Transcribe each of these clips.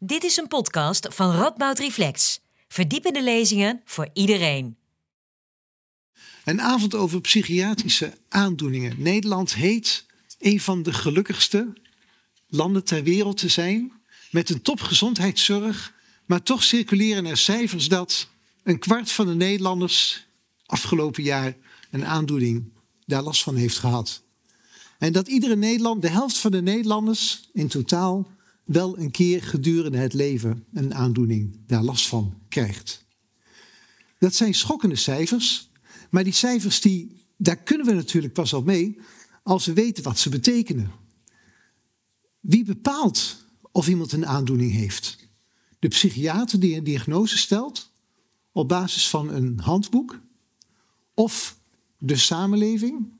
Dit is een podcast van Radboud Reflex. Verdiepende lezingen voor iedereen. Een avond over psychiatrische aandoeningen. Nederland heet een van de gelukkigste landen ter wereld te zijn. Met een topgezondheidszorg. Maar toch circuleren er cijfers dat een kwart van de Nederlanders afgelopen jaar een aandoening daar last van heeft gehad. En dat iedere Nederland, de helft van de Nederlanders in totaal, wel een keer gedurende het leven een aandoening daar last van krijgt. Dat zijn schokkende cijfers, maar die cijfers die, daar kunnen we natuurlijk pas al mee als we weten wat ze betekenen. Wie bepaalt of iemand een aandoening heeft? De psychiater die een diagnose stelt op basis van een handboek of de samenleving?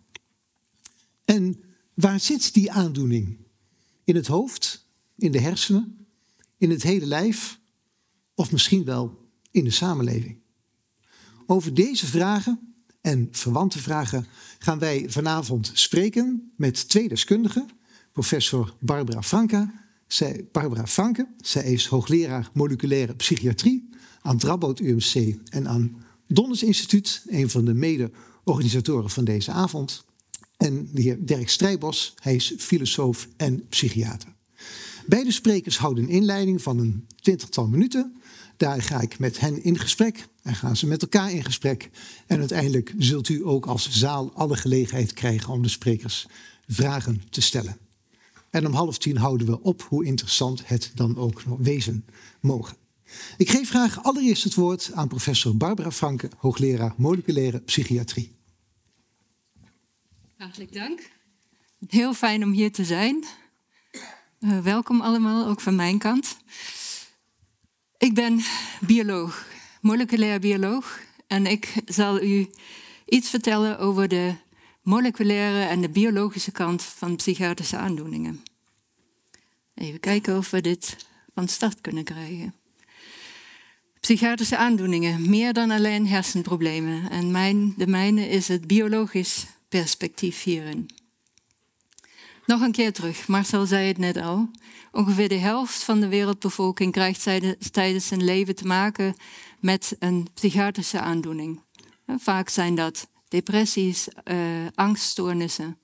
En waar zit die aandoening? In het hoofd, in de hersenen, in het hele lijf of misschien wel in de samenleving? Over deze vragen en verwante vragen gaan wij vanavond spreken met twee deskundigen. Professor Barbara Franke. Zij, Barbara Franke, zij is hoogleraar moleculaire psychiatrie aan het UMC en aan Donners Instituut, een van de mede-organisatoren van deze avond. En de heer Dirk Strijbos, hij is filosoof en psychiater. Beide sprekers houden een inleiding van een twintigtal minuten. Daar ga ik met hen in gesprek en gaan ze met elkaar in gesprek. En uiteindelijk zult u ook als zaal alle gelegenheid krijgen om de sprekers vragen te stellen. En om half tien houden we op hoe interessant het dan ook nog wezen mogen. Ik geef graag allereerst het woord aan professor Barbara Franke, hoogleraar moleculaire psychiatrie. Hartelijk dank. Heel fijn om hier te zijn. Uh, welkom allemaal, ook van mijn kant. Ik ben bioloog, moleculair bioloog. En ik zal u iets vertellen over de moleculaire en de biologische kant van psychiatrische aandoeningen. Even kijken of we dit van start kunnen krijgen. Psychiatrische aandoeningen, meer dan alleen hersenproblemen. En mijn, de mijne is het biologisch perspectief hierin. Nog een keer terug, Marcel zei het net al. Ongeveer de helft van de wereldbevolking krijgt tijdens zijn leven te maken met een psychiatrische aandoening. Vaak zijn dat depressies, uh, angststoornissen.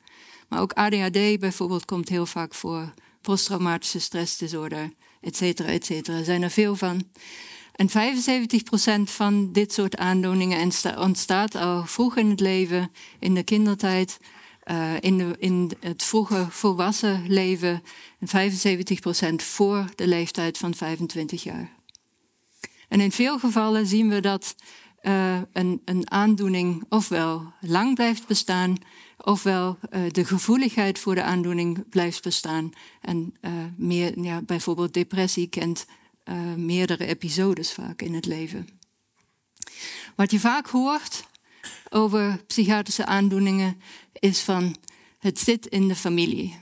Maar ook ADHD bijvoorbeeld komt heel vaak voor. Posttraumatische stressdisorder, et cetera, et. Er zijn er veel van. En 75% van dit soort aandoeningen ontstaat al vroeg in het leven, in de kindertijd, uh, in, in, het vroege volwassen leven. En 75% voor de leeftijd van 25 jaar. En in veel gevallen zien we dat uh, een, een, aandoening ofwel lang blijft bestaan, ofwel uh, de gevoeligheid voor de aandoening blijft bestaan. En meer, ja, bijvoorbeeld depressie kent meerdere episodes vaak in het leven. Wat je vaak hoort over psychiatrische aandoeningen is van het zit in de familie.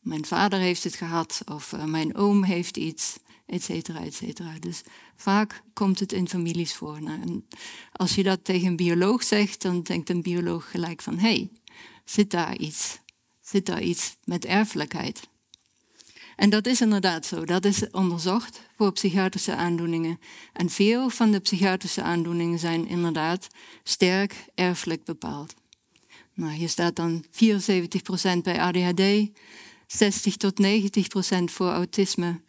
Mijn vader heeft het gehad of uh, mijn oom heeft iets, et cetera, et cetera. Dus vaak komt het in families voor. Nou, en als je dat tegen een bioloog zegt, dan denkt een bioloog gelijk van hé, hey, zit daar iets? Zit daar iets met erfelijkheid? En dat is inderdaad zo. Dat is onderzocht voor psychiatrische aandoeningen. En veel van de psychiatrische aandoeningen zijn inderdaad sterk erfelijk bepaald. Nou, hier staat dan 74% bij ADHD, 60 tot 90% voor autisme,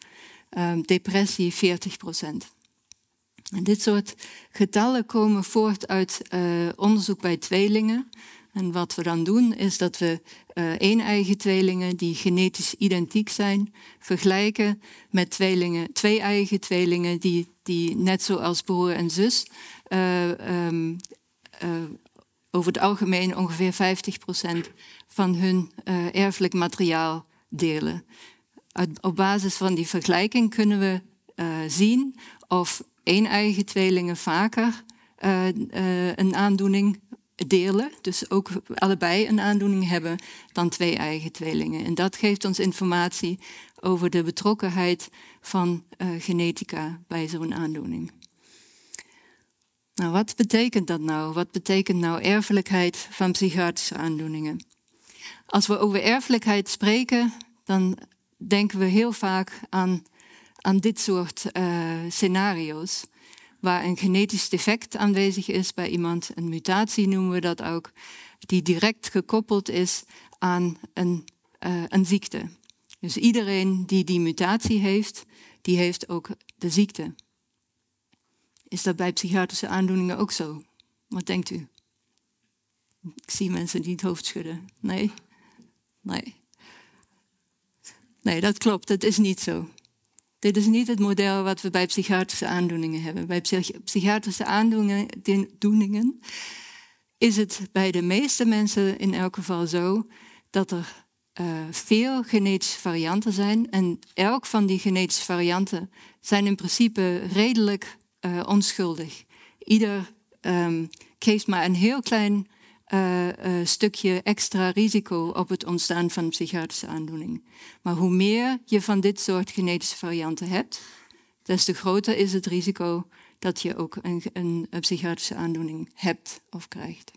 um, depressie 40%. En dit soort getallen komen voort uit uh, onderzoek bij tweelingen. En wat we dan doen is dat we uh, een-eigen tweelingen die genetisch identiek zijn, vergelijken met tweelingen, twee-eigen tweelingen die, die net zoals broer en zus uh, um, uh, over het algemeen ongeveer 50% van hun erfelijk materiaal delen. op basis van die vergelijking kunnen we zien of een-eigen tweelingen vaker een aandoening delen, dus ook allebei een aandoening hebben, dan twee eigen tweelingen. En dat geeft ons informatie over de betrokkenheid van uh, genetica bij zo'n aandoening. Nou, wat betekent dat nou? Wat betekent nou erfelijkheid van psychiatrische aandoeningen? Als we over erfelijkheid spreken, dan denken we heel vaak aan aan dit soort uh, scenario's, waar een genetisch defect aanwezig is bij iemand, een mutatie noemen we dat ook, die direct gekoppeld is aan een, uh, een ziekte. Dus iedereen die die mutatie heeft, die heeft ook de ziekte. Is dat bij psychiatrische aandoeningen ook zo? Wat denkt u? Ik zie mensen die het hoofd schudden. Nee? Nee. Nee, dat klopt. Dat is niet zo. Dit is niet het model wat we bij psychiatrische aandoeningen hebben. Bij psychiatrische aandoeningen is het bij de meeste mensen in elk geval zo dat er uh, veel genetische varianten zijn. En elk van die genetische varianten zijn in principe redelijk uh, onschuldig. Ieder geeft maar een heel klein uh, stukje extra risico op het ontstaan van psychiatrische aandoening. Maar hoe meer je van dit soort genetische varianten hebt, des te groter is het risico dat je ook een, een, psychiatrische aandoening hebt of krijgt.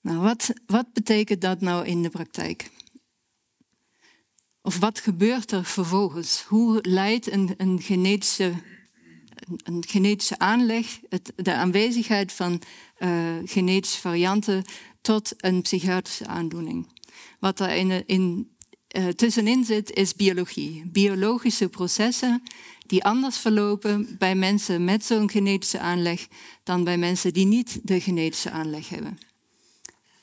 Nou, wat, wat betekent dat nou in de praktijk? Of wat gebeurt er vervolgens? Hoe leidt een genetische een genetische aanleg, de aanwezigheid van uh, genetische varianten tot een psychiatrische aandoening. Wat er in, uh, tussenin zit, is biologie. Biologische processen die anders verlopen bij mensen met zo'n genetische aanleg dan bij mensen die niet de genetische aanleg hebben.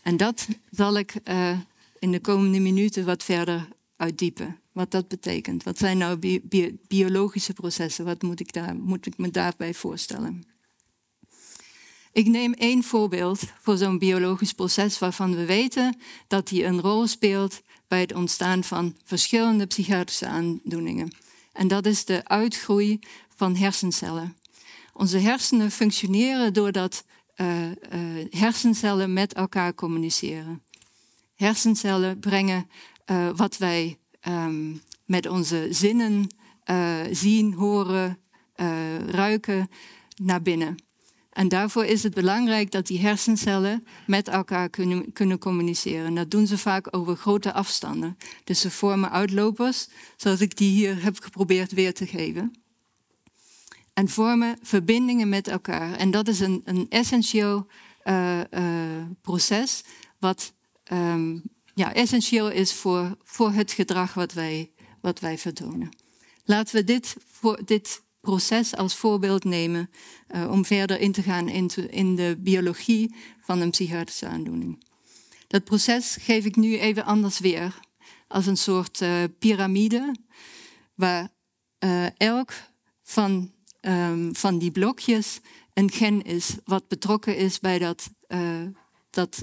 En dat zal ik uh, in de komende minuten wat verder uitdiepen. Wat dat betekent. Wat zijn nou biologische processen? Wat moet ik, daar, moet ik me daarbij voorstellen? Ik neem één voorbeeld voor zo'n biologisch proces waarvan we weten dat die een rol speelt bij het ontstaan van verschillende psychiatrische aandoeningen. En dat is de uitgroei van hersencellen. Onze hersenen functioneren doordat uh, uh, hersencellen met elkaar communiceren. Hersencellen brengen uh, wat wij um, met onze zinnen uh, zien, horen, uh, ruiken naar binnen. En daarvoor is het belangrijk dat die hersencellen met elkaar kunnen, kunnen communiceren. Dat doen ze vaak over grote afstanden. Dus ze vormen uitlopers, zoals ik die hier heb geprobeerd weer te geven. En vormen verbindingen met elkaar. En dat is een, een essentieel uh, proces wat um, ja, essentieel is voor, voor het gedrag wat wij, wat wij vertonen. Laten we dit, voor, dit proces als voorbeeld nemen uh, om verder in te gaan in, in de biologie van een psychiatrische aandoening. Dat proces geef ik nu even anders weer, als een soort uh, piramide, waar uh, elk van, um, van die blokjes een gen is wat betrokken is bij dat, dat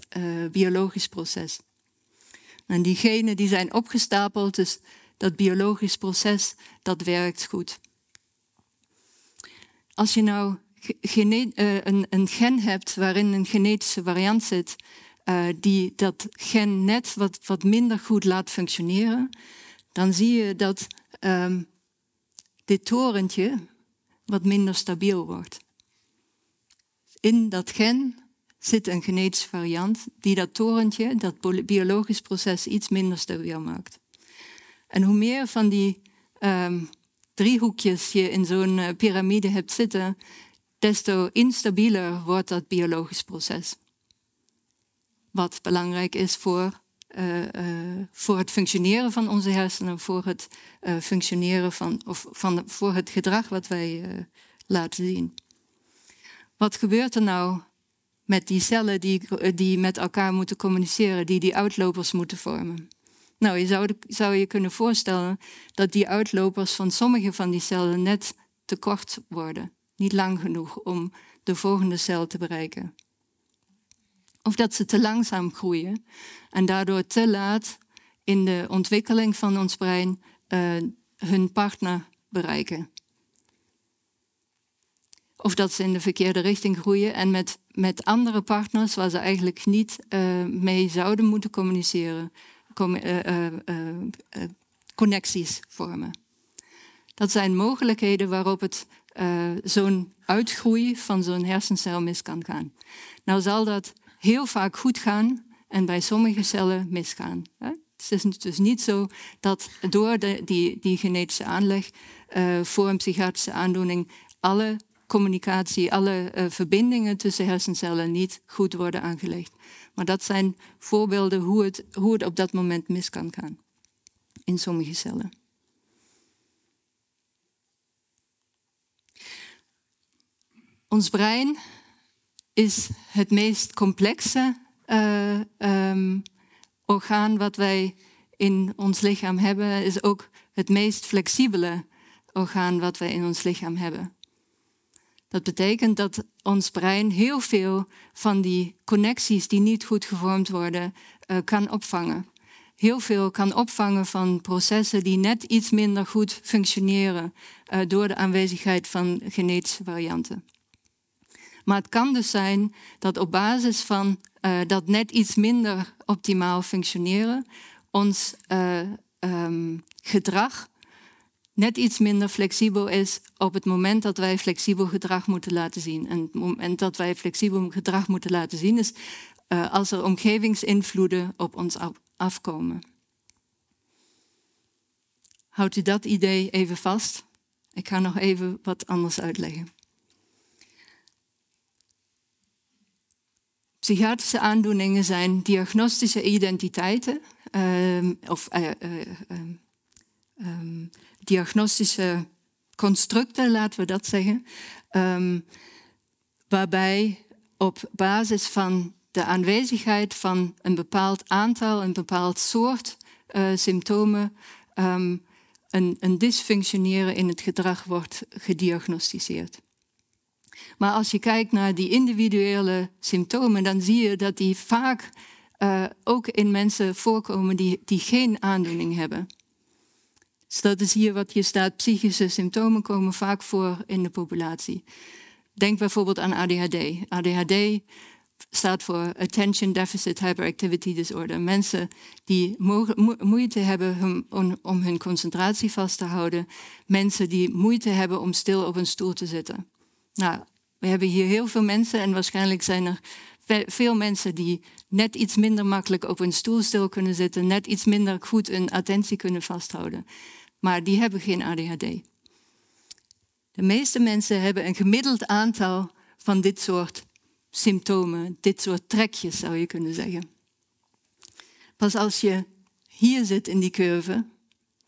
biologisch proces. En die genen die zijn opgestapeld, dus dat biologisch proces, dat werkt goed. Als je nou uh, een, een, gen hebt waarin een genetische variant zit, uh, die dat gen net wat, wat minder goed laat functioneren, dan zie je dat um, dit torentje wat minder stabiel wordt. In dat gen zit een genetische variant die dat torentje, dat biologisch proces, iets minder stabiel maakt. En hoe meer van die um, driehoekjes je in zo'n uh, piramide hebt zitten, desto instabieler wordt dat biologisch proces. Wat belangrijk is voor, uh, uh, voor het functioneren van onze hersenen, voor het functioneren van, of van, voor het gedrag wat wij laten zien. Wat gebeurt er nou met die cellen die, die met elkaar moeten communiceren, die die uitlopers moeten vormen. Nou, je zou, zou je kunnen voorstellen dat die uitlopers van sommige van die cellen net te kort worden, niet lang genoeg om de volgende cel te bereiken. Of dat ze te langzaam groeien en daardoor te laat in de ontwikkeling van ons brein uh, hun partner bereiken. Of dat ze in de verkeerde richting groeien en met, met andere partners waar ze eigenlijk niet uh, mee zouden moeten communiceren, com uh, uh, connecties vormen. Dat zijn mogelijkheden waarop het zo'n uitgroei van zo'n hersencel mis kan gaan. Nou zal dat heel vaak goed gaan en bij sommige cellen misgaan. Het is dus niet zo dat door de, die, die genetische aanleg voor een psychiatrische aandoening alle communicatie, alle uh, verbindingen tussen hersencellen niet goed worden aangelegd. Maar dat zijn voorbeelden hoe het, hoe het op dat moment mis kan gaan in sommige cellen. Ons brein is het meest complexe uh, um, orgaan wat wij in ons lichaam hebben, is ook het meest flexibele orgaan wat wij in ons lichaam hebben. Dat betekent dat ons brein heel veel van die connecties die niet goed gevormd worden, uh, kan opvangen. Heel veel kan opvangen van processen die net iets minder goed functioneren uh, door de aanwezigheid van genetische varianten. Maar het kan dus zijn dat op basis van uh, dat net iets minder optimaal functioneren, ons um, gedrag net iets minder flexibel is op het moment dat wij flexibel gedrag moeten laten zien. En het moment dat wij flexibel gedrag moeten laten zien is uh, als er omgevingsinvloeden op ons afkomen. Houdt u dat idee even vast? Ik ga nog even wat anders uitleggen. Psychiatrische aandoeningen zijn diagnostische identiteiten uh, of uh, um, diagnostische constructen, laten we dat zeggen, um, waarbij op basis van de aanwezigheid van een bepaald aantal, een bepaald soort uh, symptomen, um, een, een dysfunctioneren in het gedrag wordt gediagnosticeerd. Maar als je kijkt naar die individuele symptomen, dan zie je dat die vaak uh, ook in mensen voorkomen die, die geen aandoening hebben. Dus dat is hier wat hier staat. Psychische symptomen komen vaak voor in de populatie. Denk bijvoorbeeld aan ADHD. ADHD staat voor Attention Deficit Hyperactivity Disorder. Mensen die moeite hebben om, hun concentratie vast te houden. Mensen die moeite hebben om stil op een stoel te zitten. Nou, we hebben hier heel veel mensen en waarschijnlijk zijn er veel mensen die net iets minder makkelijk op een stoel stil kunnen zitten, net iets minder goed hun attentie kunnen vasthouden. Maar die hebben geen ADHD. De meeste mensen hebben een gemiddeld aantal van dit soort symptomen, dit soort trekjes zou je kunnen zeggen. Pas als je hier zit in die curve,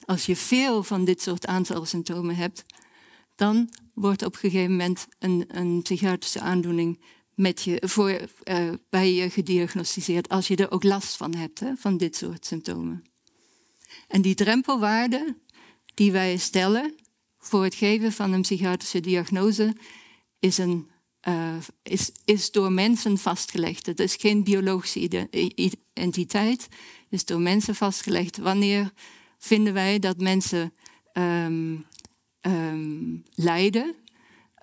als je veel van dit soort aantal symptomen hebt, dan wordt op een gegeven moment een, een psychiatrische aandoening met je, voor, uh, bij je gediagnosticeerd als je er ook last van hebt, hè, van dit soort symptomen. En die drempelwaarde die wij stellen voor het geven van een psychiatrische diagnose is, een, uh, is, is door mensen vastgelegd. Het is geen biologische entiteit, het is door mensen vastgelegd. Wanneer vinden wij dat mensen um, um, lijden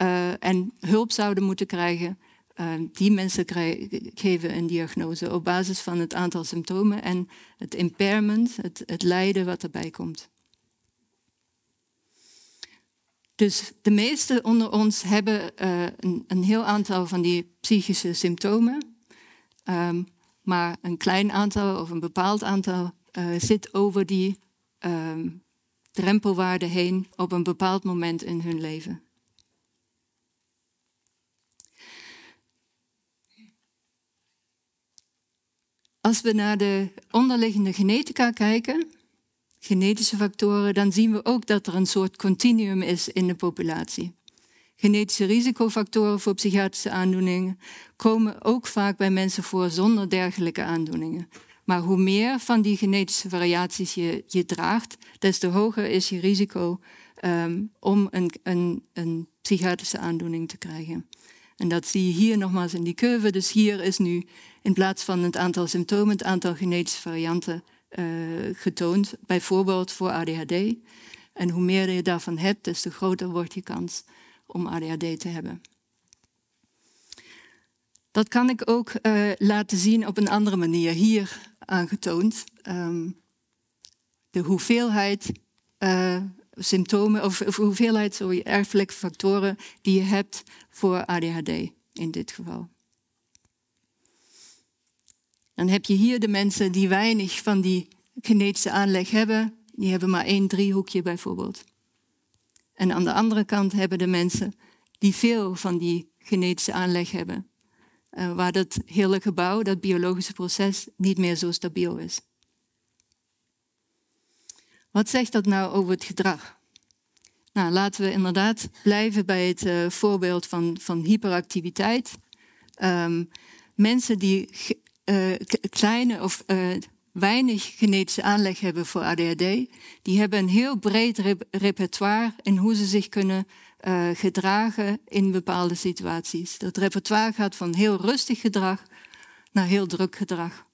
uh, en hulp zouden moeten krijgen? Uh, die mensen krijgen, geven een diagnose op basis van het aantal symptomen en het impairment, het, het lijden wat erbij komt. Dus de meesten onder ons hebben uh, een, heel aantal van die psychische symptomen. Um, maar een klein aantal of een bepaald aantal uh, zit over die um, drempelwaarde heen op een bepaald moment in hun leven. Als we naar de onderliggende genetica kijken, genetische factoren, dan zien we ook dat er een soort continuum is in de populatie. Genetische risicofactoren voor psychiatrische aandoeningen komen ook vaak bij mensen voor zonder dergelijke aandoeningen. Maar hoe meer van die genetische variaties je, je draagt, des te hoger is je risico um, om een, een, een psychiatrische aandoening te krijgen. En dat zie je hier nogmaals in die curve. Dus hier is nu in plaats van het aantal symptomen, het aantal genetische varianten getoond, bijvoorbeeld voor ADHD. En hoe meer je daarvan hebt, des te groter wordt je kans om ADHD te hebben. Dat kan ik ook uh, laten zien op een andere manier, hier aangetoond. Um, de hoeveelheid uh, symptomen, of, of hoeveelheid sorry, erfelijke factoren die je hebt voor ADHD in dit geval. Dan heb je hier de mensen die weinig van die genetische aanleg hebben, die hebben maar één driehoekje bijvoorbeeld. En aan de andere kant hebben de mensen die veel van die genetische aanleg hebben, uh, waar dat hele gebouw, dat biologische proces, niet meer zo stabiel is. Wat zegt dat nou over het gedrag? Nou, laten we inderdaad blijven bij het uh, voorbeeld van, van hyperactiviteit. Um, mensen die uh, kleine of uh, weinig genetische aanleg hebben voor ADHD, die hebben een heel breed rep repertoire in hoe ze zich kunnen uh, gedragen in bepaalde situaties. Dat repertoire gaat van heel rustig gedrag naar heel druk gedrag.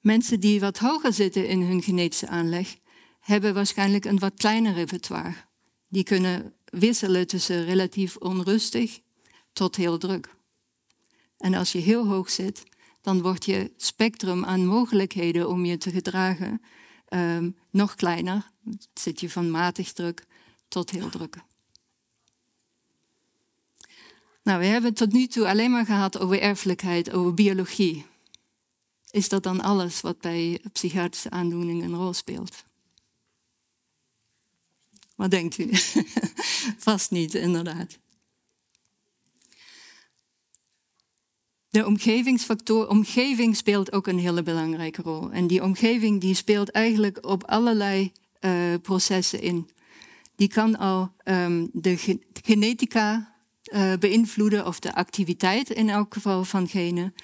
Mensen die wat hoger zitten in hun genetische aanleg, hebben waarschijnlijk een wat kleiner repertoire. Die kunnen wisselen tussen relatief onrustig tot heel druk. En als je heel hoog zit, dan wordt je spectrum aan mogelijkheden om je te gedragen um, nog kleiner. Zit je van matig druk tot heel druk. Nou, we hebben tot nu toe alleen maar gehad over erfelijkheid, over biologie. Is dat dan alles wat bij psychiatrische aandoeningen een rol speelt? Wat denkt u? Vast niet, inderdaad. De omgevingsfactor, omgeving speelt ook een hele belangrijke rol. En die omgeving die speelt eigenlijk op allerlei uh, processen in. Die kan al um, de ge genetica uh, beïnvloeden, of de activiteit in elk geval van genen.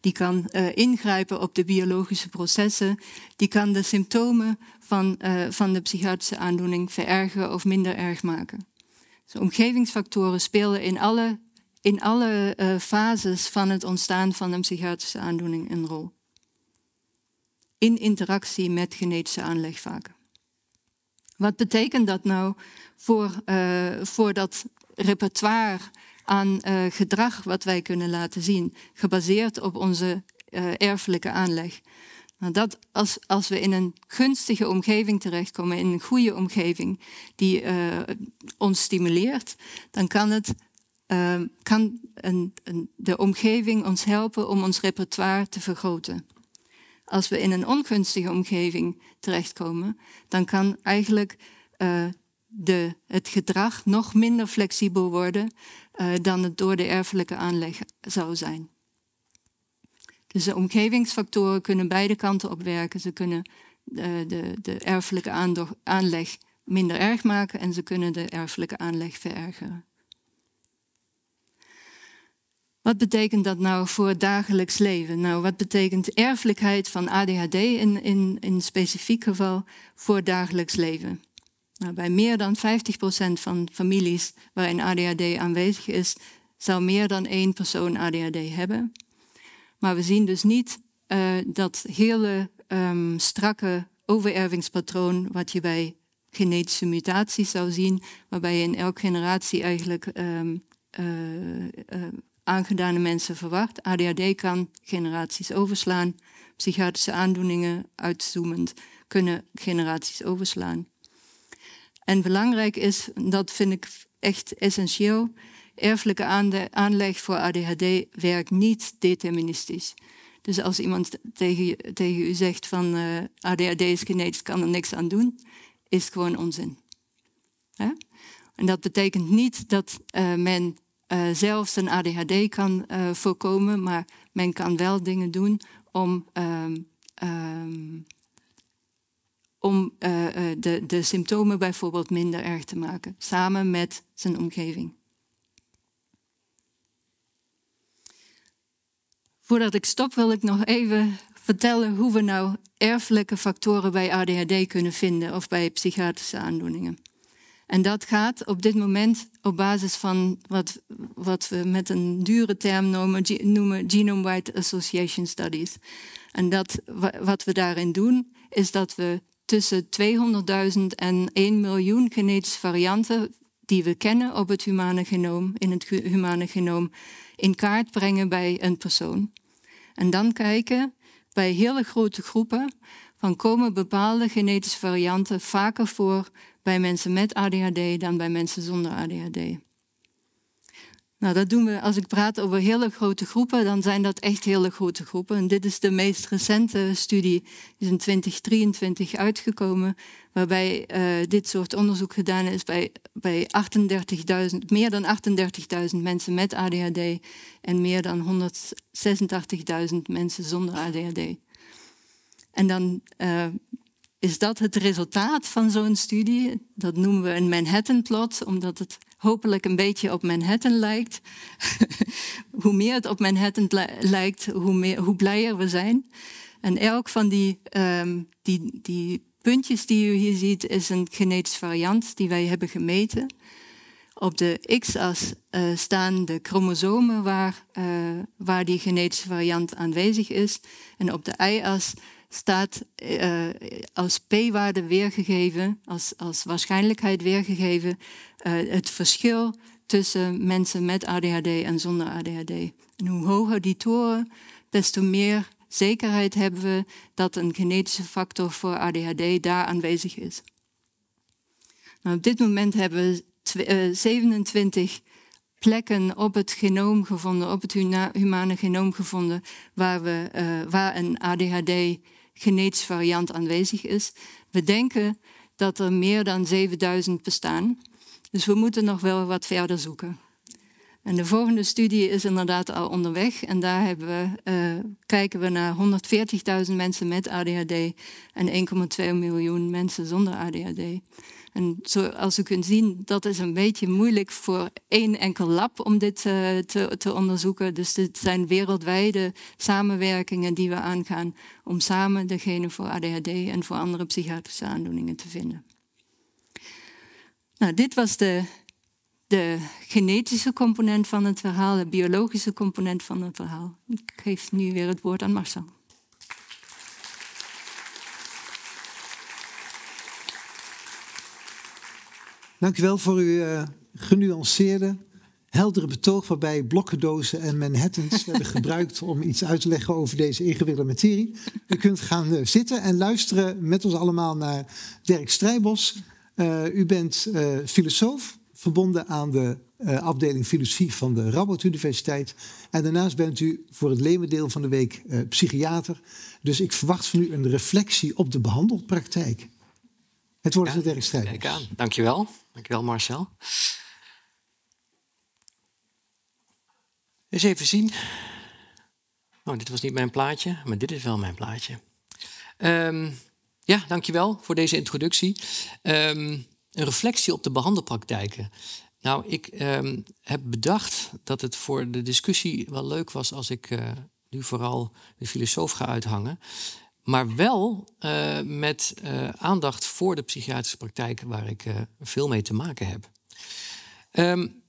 Die kan uh, ingrijpen op de biologische processen. Die kan de symptomen van, van de psychiatrische aandoening verergeren of minder erg maken. Dus omgevingsfactoren spelen in alle in alle uh, fases van het ontstaan van een psychiatrische aandoening een rol. In interactie met genetische aanleg vaak. Wat betekent dat nou voor, uh, voor dat repertoire aan uh, gedrag wat wij kunnen laten zien, gebaseerd op onze erfelijke aanleg? Nou, dat als, als we in een gunstige omgeving terechtkomen, in een goede omgeving die ons stimuleert, dan kan het Ehm, kan een, de omgeving ons helpen om ons repertoire te vergroten. Als we in een ongunstige omgeving terechtkomen, dan kan eigenlijk uh, de, het gedrag nog minder flexibel worden uh, dan het door de erfelijke aanleg zou zijn. Dus de omgevingsfactoren kunnen beide kanten op werken. Ze kunnen de, de, de erfelijke aanleg minder erg maken en ze kunnen de erfelijke aanleg verergeren. Wat betekent dat nou voor het dagelijks leven? Nou, wat betekent erfelijkheid van ADHD in, in, in specifiek geval voor dagelijks leven? Nou, bij meer dan 50% van families waarin ADHD aanwezig is, zou meer dan één persoon ADHD hebben. Maar we zien dus niet uh, dat hele um, strakke overervingspatroon wat je bij genetische mutaties zou zien, waarbij je in elke generatie eigenlijk um, aangedane mensen verwacht. ADHD kan generaties overslaan. Psychiatrische aandoeningen, uitzoomend, kunnen generaties overslaan. En belangrijk is, dat vind ik echt essentieel, erfelijke aanleg voor ADHD werkt niet deterministisch. Dus als iemand tegen, u zegt van eh, ADHD is genetisch, kan er niks aan doen, is gewoon onzin. En dat betekent niet dat uh, men uh, zelfs een ADHD kan uh, voorkomen, maar men kan wel dingen doen om, um, um, om uh, de, de symptomen bijvoorbeeld minder erg te maken, samen met zijn omgeving. Voordat ik stop wil ik nog even vertellen hoe we nou erfelijke factoren bij ADHD kunnen vinden of bij psychiatrische aandoeningen. En dat gaat op dit moment op basis van wat, wat we met een dure term noemen, noemen Genome-Wide Association Studies. En dat, wat we daarin doen, is dat we tussen 200.000 en 1 miljoen genetische varianten die we kennen op het humane genoom, in het humane genoom, in kaart brengen bij een persoon. En dan kijken bij hele grote groepen van komen bepaalde genetische varianten vaker voor bij mensen met ADHD dan bij mensen zonder ADHD. Nou, dat doen we als ik praat over hele grote groepen, dan zijn dat echt hele grote groepen. En dit is de meest recente studie, die is in 2023 uitgekomen, waarbij uh, dit soort onderzoek gedaan is bij, bij 38.000, meer dan 38.000 mensen met ADHD en meer dan 186.000 mensen zonder ADHD. En dan uh, is dat het resultaat van zo'n studie. Dat noemen we een Manhattan-plot, omdat het hopelijk een beetje op Manhattan lijkt. hoe meer het op Manhattan lijkt, hoe, meer, hoe blijer we zijn. En elk van die, um, die, die puntjes die u hier ziet, is een genetische variant die wij hebben gemeten. Op de x-as uh, staan de chromosomen waar, uh, waar die genetische variant aanwezig is. En op de y-as staat uh, als p-waarde weergegeven, als, als waarschijnlijkheid weergegeven, uh, het verschil tussen mensen met ADHD en zonder ADHD. En hoe hoger die toren, des te meer zekerheid hebben we dat een genetische factor voor ADHD daar aanwezig is. Nou, op dit moment hebben we 27 plekken op het genoom gevonden, op het humane genoom gevonden, waar, we, waar een ADHD genetische variant aanwezig is. We denken dat er meer dan 7000 bestaan. Dus we moeten nog wel wat verder zoeken. En de volgende studie is inderdaad al onderweg. En daar we, uh, kijken we naar 140.000 mensen met ADHD en 1,2 miljoen mensen zonder ADHD. En zoals u kunt zien, dat is een beetje moeilijk voor één enkel lab om dit uh, te, te, onderzoeken. Dus dit zijn wereldwijde samenwerkingen die we aangaan om samen degene voor ADHD en voor andere psychiatrische aandoeningen te vinden. Nou, dit was de, de genetische component van het verhaal, de biologische component van het verhaal. Ik geef nu weer het woord aan Marcel. Dank u wel voor uw uh, genuanceerde, heldere betoog waarbij blokkendozen en Manhattans werden gebruikt om iets uit te leggen over deze ingewikkelde materie. U kunt gaan uh, zitten en luisteren met ons allemaal naar Dirk Strijbos. Uh, u bent filosoof, verbonden aan de afdeling filosofie van de Rabot Universiteit. En daarnaast bent u voor het levendeel van de week psychiater. Dus ik verwacht van u een reflectie op de behandelpraktijk. Het woord is ja, Dirk Strijbos. Kijk aan, dankjewel. Dankjewel Marcel. Eens even zien. Oh, dit was niet mijn plaatje, maar dit is wel mijn plaatje. Um, ja, dankjewel voor deze introductie. Um, een reflectie op de behandelpraktijken. Nou, ik um, heb bedacht dat het voor de discussie wel leuk was als ik uh, nu vooral de filosoof ga uithangen. Maar wel uh, met uh, aandacht voor de psychiatrische praktijk, waar ik uh, veel mee te maken heb. Um,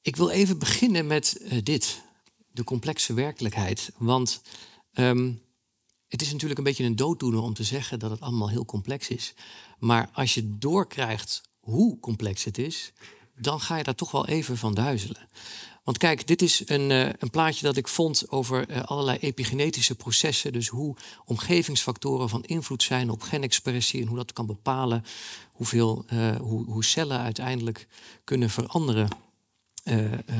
ik wil even beginnen met dit, de complexe werkelijkheid. Want um, het is natuurlijk een beetje een dooddoener om te zeggen dat het allemaal heel complex is. Maar als je doorkrijgt hoe complex het is, dan ga je daar toch wel even van duizelen. Want kijk, dit is een, uh, een plaatje dat ik vond over uh, allerlei epigenetische processen. Dus hoe omgevingsfactoren van invloed zijn op genexpressie en hoe dat kan bepalen hoeveel, uh, hoe, hoe, cellen uiteindelijk kunnen veranderen.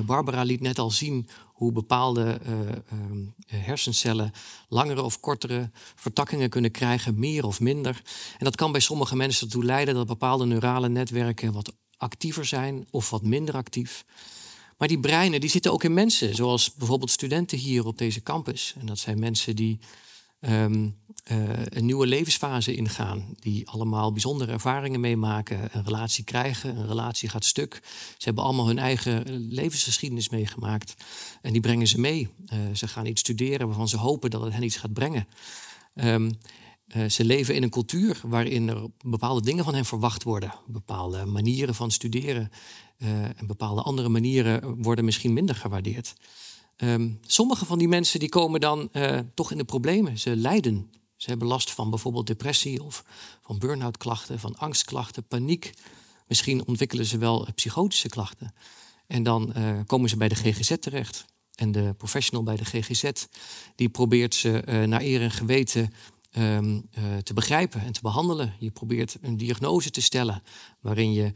Barbara liet net al zien hoe bepaalde ehm, hersencellen langere of kortere vertakkingen kunnen krijgen, meer of minder. En dat kan bij sommige mensen ertoe leiden dat bepaalde neurale netwerken wat actiever zijn of wat minder actief. Maar die breinen die zitten ook in mensen, zoals bijvoorbeeld studenten hier op deze campus. En dat zijn mensen die um, uh, een nieuwe levensfase ingaan, die allemaal bijzondere ervaringen meemaken, een relatie krijgen, een relatie gaat stuk. Ze hebben allemaal hun eigen levensgeschiedenis meegemaakt en die brengen ze mee. Uh, ze gaan iets studeren waarvan ze hopen dat het hen iets gaat brengen. Um, uh, ze leven in een cultuur waarin er bepaalde dingen van hen verwacht worden. Bepaalde manieren van studeren en bepaalde andere manieren worden misschien minder gewaardeerd. Um, sommige van die mensen die komen dan uh, toch in de problemen. Ze lijden. Ze hebben last van bijvoorbeeld depressie of van burn-out klachten, van angstklachten, paniek. Misschien ontwikkelen ze wel psychotische klachten. En dan komen ze bij de GGZ terecht. En de professional bij de GGZ die probeert ze naar eer en geweten uh, te begrijpen en te behandelen. Je probeert een diagnose te stellen waarin je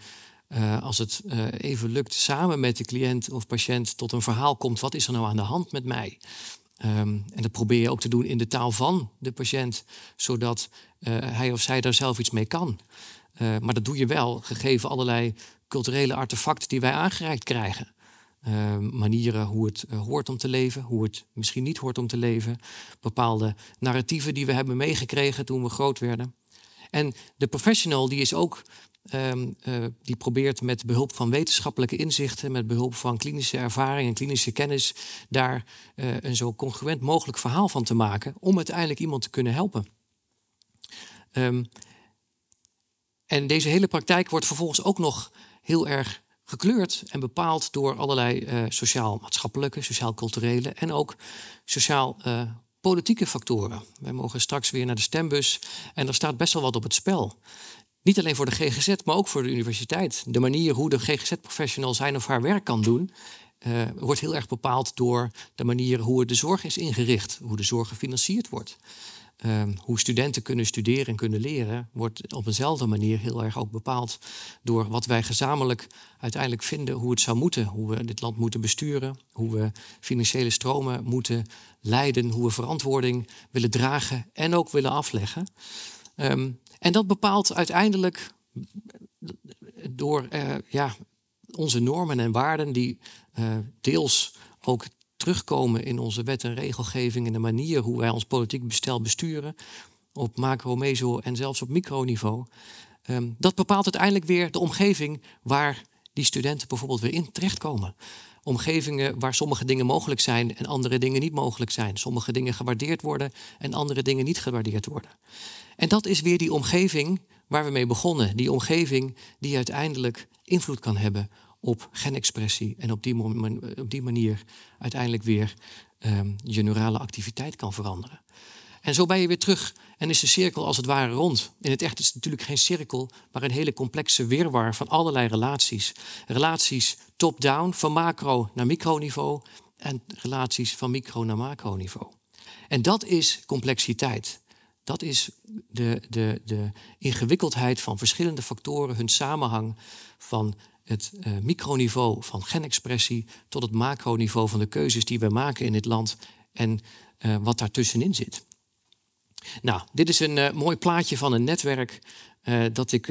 eh, als het eh, even lukt, samen met de cliënt of patiënt tot een verhaal komt. Wat is er nou aan de hand met mij? Ehm, en dat probeer je ook te doen in de taal van de patiënt, zodat eh, hij of zij daar zelf iets mee kan. maar dat doe je wel, gegeven allerlei culturele artefacten die wij aangereikt krijgen. Ehm, manieren hoe het hoort om te leven, hoe het misschien niet hoort om te leven. Bepaalde narratieven die we hebben meegekregen toen we groot werden. En de professional die is ook Um, uh, die probeert met behulp van wetenschappelijke inzichten, met behulp van klinische ervaring en klinische kennis, daar uh, een zo congruent mogelijk verhaal van te maken om uiteindelijk iemand te kunnen helpen. Um, en deze hele praktijk wordt vervolgens ook nog heel erg gekleurd en bepaald door allerlei uh, sociaal-maatschappelijke, sociaal-culturele en ook sociaal-politieke factoren. Wij mogen straks weer naar de stembus en er staat best wel wat op het spel. Niet alleen voor de GGZ, maar ook voor de universiteit. De manier hoe de GGZ-professional zijn of haar werk kan doen, uh, wordt heel erg bepaald door de manier hoe de zorg is ingericht, hoe de zorg gefinancierd wordt. Uh, hoe studenten kunnen studeren en kunnen leren, wordt op eenzelfde manier heel erg ook bepaald door wat wij gezamenlijk uiteindelijk vinden hoe het zou moeten. Hoe we dit land moeten besturen, hoe we financiële stromen moeten leiden, hoe we verantwoording willen dragen en ook willen afleggen. Um, en dat bepaalt uiteindelijk door uh, ja, onze normen en waarden, die uh, deels ook terugkomen in onze wet en regelgeving en de manier hoe wij ons politiek bestel besturen, op macro, meso en zelfs op microniveau. Um, dat bepaalt uiteindelijk weer de omgeving waar die studenten bijvoorbeeld weer in terechtkomen. Omgevingen waar sommige dingen mogelijk zijn en andere dingen niet mogelijk zijn. Sommige dingen gewaardeerd worden en andere dingen niet gewaardeerd worden. En dat is weer die omgeving waar we mee begonnen. Die omgeving die uiteindelijk invloed kan hebben op genexpressie en op die, op die manier uiteindelijk weer um, je neurale activiteit kan veranderen. En zo ben je weer terug en is de cirkel als het ware rond. In het echt is het natuurlijk geen cirkel, maar een hele complexe wirwar van allerlei relaties. Relaties top-down, van macro naar microniveau en relaties van micro naar macroniveau. En dat is complexiteit. Dat is de, de, de ingewikkeldheid van verschillende factoren, hun samenhang van het uh, microniveau van genexpressie tot het macroniveau van de keuzes die we maken in dit land en uh, wat daartussenin zit. Nou, dit is een uh, mooi plaatje van een netwerk dat ik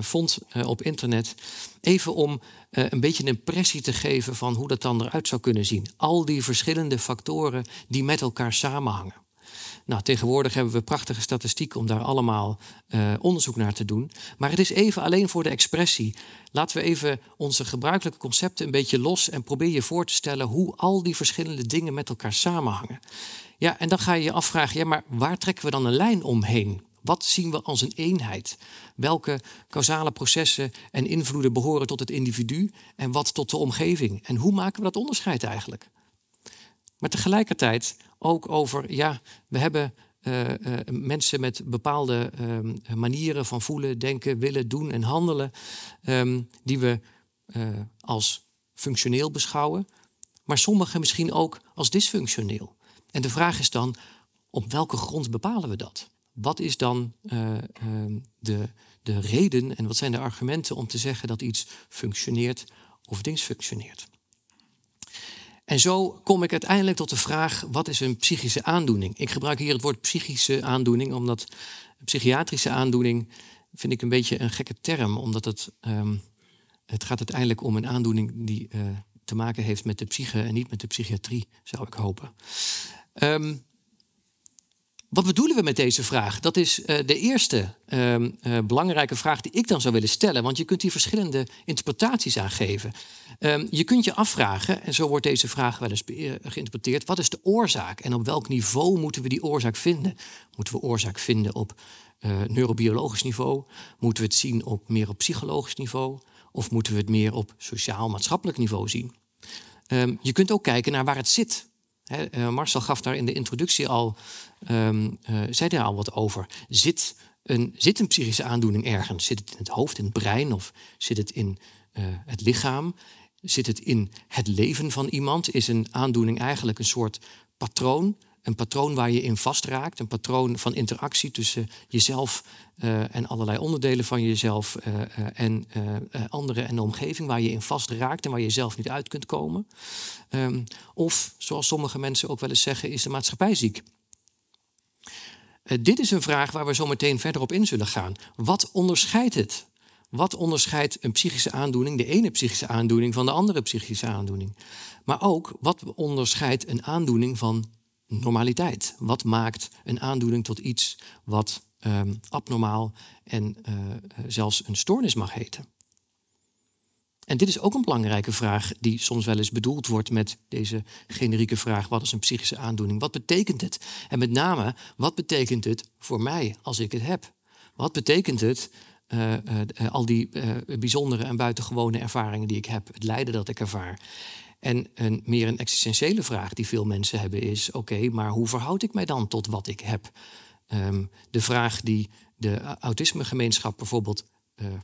vond op internet. Even om een beetje een impressie te geven van hoe dat dan eruit zou kunnen zien. Al die verschillende factoren die met elkaar samenhangen. Nou, tegenwoordig hebben we prachtige statistieken om daar allemaal onderzoek naar te doen. Maar het is even alleen voor de expressie. Laten we even onze gebruikelijke concepten een beetje los en probeer je voor te stellen hoe al die verschillende dingen met elkaar samenhangen. Ja, en dan ga je je afvragen, ja, maar waar trekken we dan een lijn omheen? Wat zien we als een eenheid? Welke causale processen en invloeden behoren tot het individu en wat tot de omgeving? En hoe maken we dat onderscheid eigenlijk? Maar tegelijkertijd ook over, ja, we hebben uh, uh, mensen met bepaalde uh, manieren van voelen, denken, willen, doen en handelen, um, die we eh, als functioneel beschouwen, maar sommige misschien ook als dysfunctioneel. En de vraag is dan, op welke grond bepalen we dat? Wat is dan ehm, de, de reden en wat zijn de argumenten om te zeggen dat iets functioneert of dysfunctioneert? En zo kom ik uiteindelijk tot de vraag: wat is een psychische aandoening? Ik gebruik hier het woord psychische aandoening, omdat psychiatrische aandoening vind ik een beetje een gekke term, omdat het, um, het gaat uiteindelijk om een aandoening die uh, te maken heeft met de psyche en niet met de psychiatrie, zou ik hopen. Um, wat bedoelen we met deze vraag? Dat is uh, de eerste uh, uh, belangrijke vraag die ik dan zou willen stellen. Want je kunt hier verschillende interpretaties aan geven. Um, je kunt je afvragen, en zo wordt deze vraag wel eens eh, geïnterpreteerd: wat is de oorzaak en op welk niveau moeten we die oorzaak vinden? Moeten we oorzaak vinden op neurobiologisch niveau? Moeten we het zien op meer op psychologisch niveau? Of moeten we het meer op sociaal-maatschappelijk niveau zien? Je kunt ook kijken naar waar het zit. He, Marcel gaf daar in de introductie al um, uh, zei daar al wat over. Zit een, zit een psychische aandoening ergens? Zit het in het hoofd, in het brein of zit het in uh, het lichaam? Zit het in het leven van iemand? Is een aandoening eigenlijk een soort patroon, een patroon waar je in vastraakt. Een patroon van interactie tussen jezelf uh, en allerlei onderdelen van jezelf uh, uh, en anderen en de omgeving waar je in vastraakt en waar je zelf niet uit kunt komen. Um, of, zoals sommige mensen ook wel eens zeggen, is de maatschappij ziek. dit is een vraag waar we zo meteen verder op in zullen gaan. Wat onderscheidt het? Wat onderscheidt een psychische aandoening, de ene psychische aandoening, van de andere psychische aandoening? Maar ook, wat onderscheidt een aandoening van normaliteit? Wat maakt een aandoening tot iets wat um, abnormaal en uh, zelfs een stoornis mag heten? En dit is ook een belangrijke vraag die soms wel eens bedoeld wordt met deze generieke vraag: wat is een psychische aandoening? Wat betekent het? En met name, wat betekent het voor mij als ik het heb? Wat betekent het uh, uh, al die bijzondere en buitengewone ervaringen die ik heb, het lijden dat ik ervaar. En een meer een existentiële vraag die veel mensen hebben is: oké, maar hoe verhoud ik mij dan tot wat ik heb? Um, de vraag die de autismegemeenschap bijvoorbeeld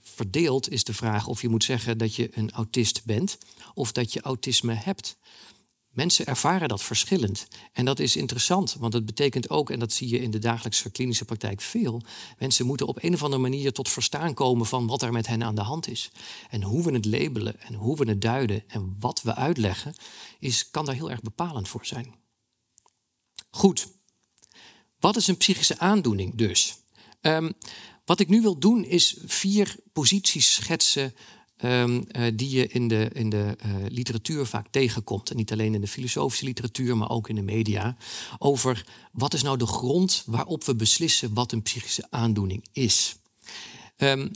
verdeelt, is de vraag of je moet zeggen dat je een autist bent of dat je autisme hebt. Mensen ervaren dat verschillend. En dat is interessant, want het betekent ook, en dat zie je in de dagelijkse klinische praktijk veel, mensen moeten op een of andere manier tot verstaan komen van wat er met hen aan de hand is. En hoe we het labelen en hoe we het duiden en wat we uitleggen, is, kan daar heel erg bepalend voor zijn. Goed, wat is een psychische aandoening dus? Um, wat ik nu wil doen is vier posities schetsen Um, uh, die je in de, in de uh, literatuur vaak tegenkomt. En niet alleen in de filosofische literatuur, maar ook in de media. Over wat is nou de grond waarop we beslissen wat een psychische aandoening is. Um,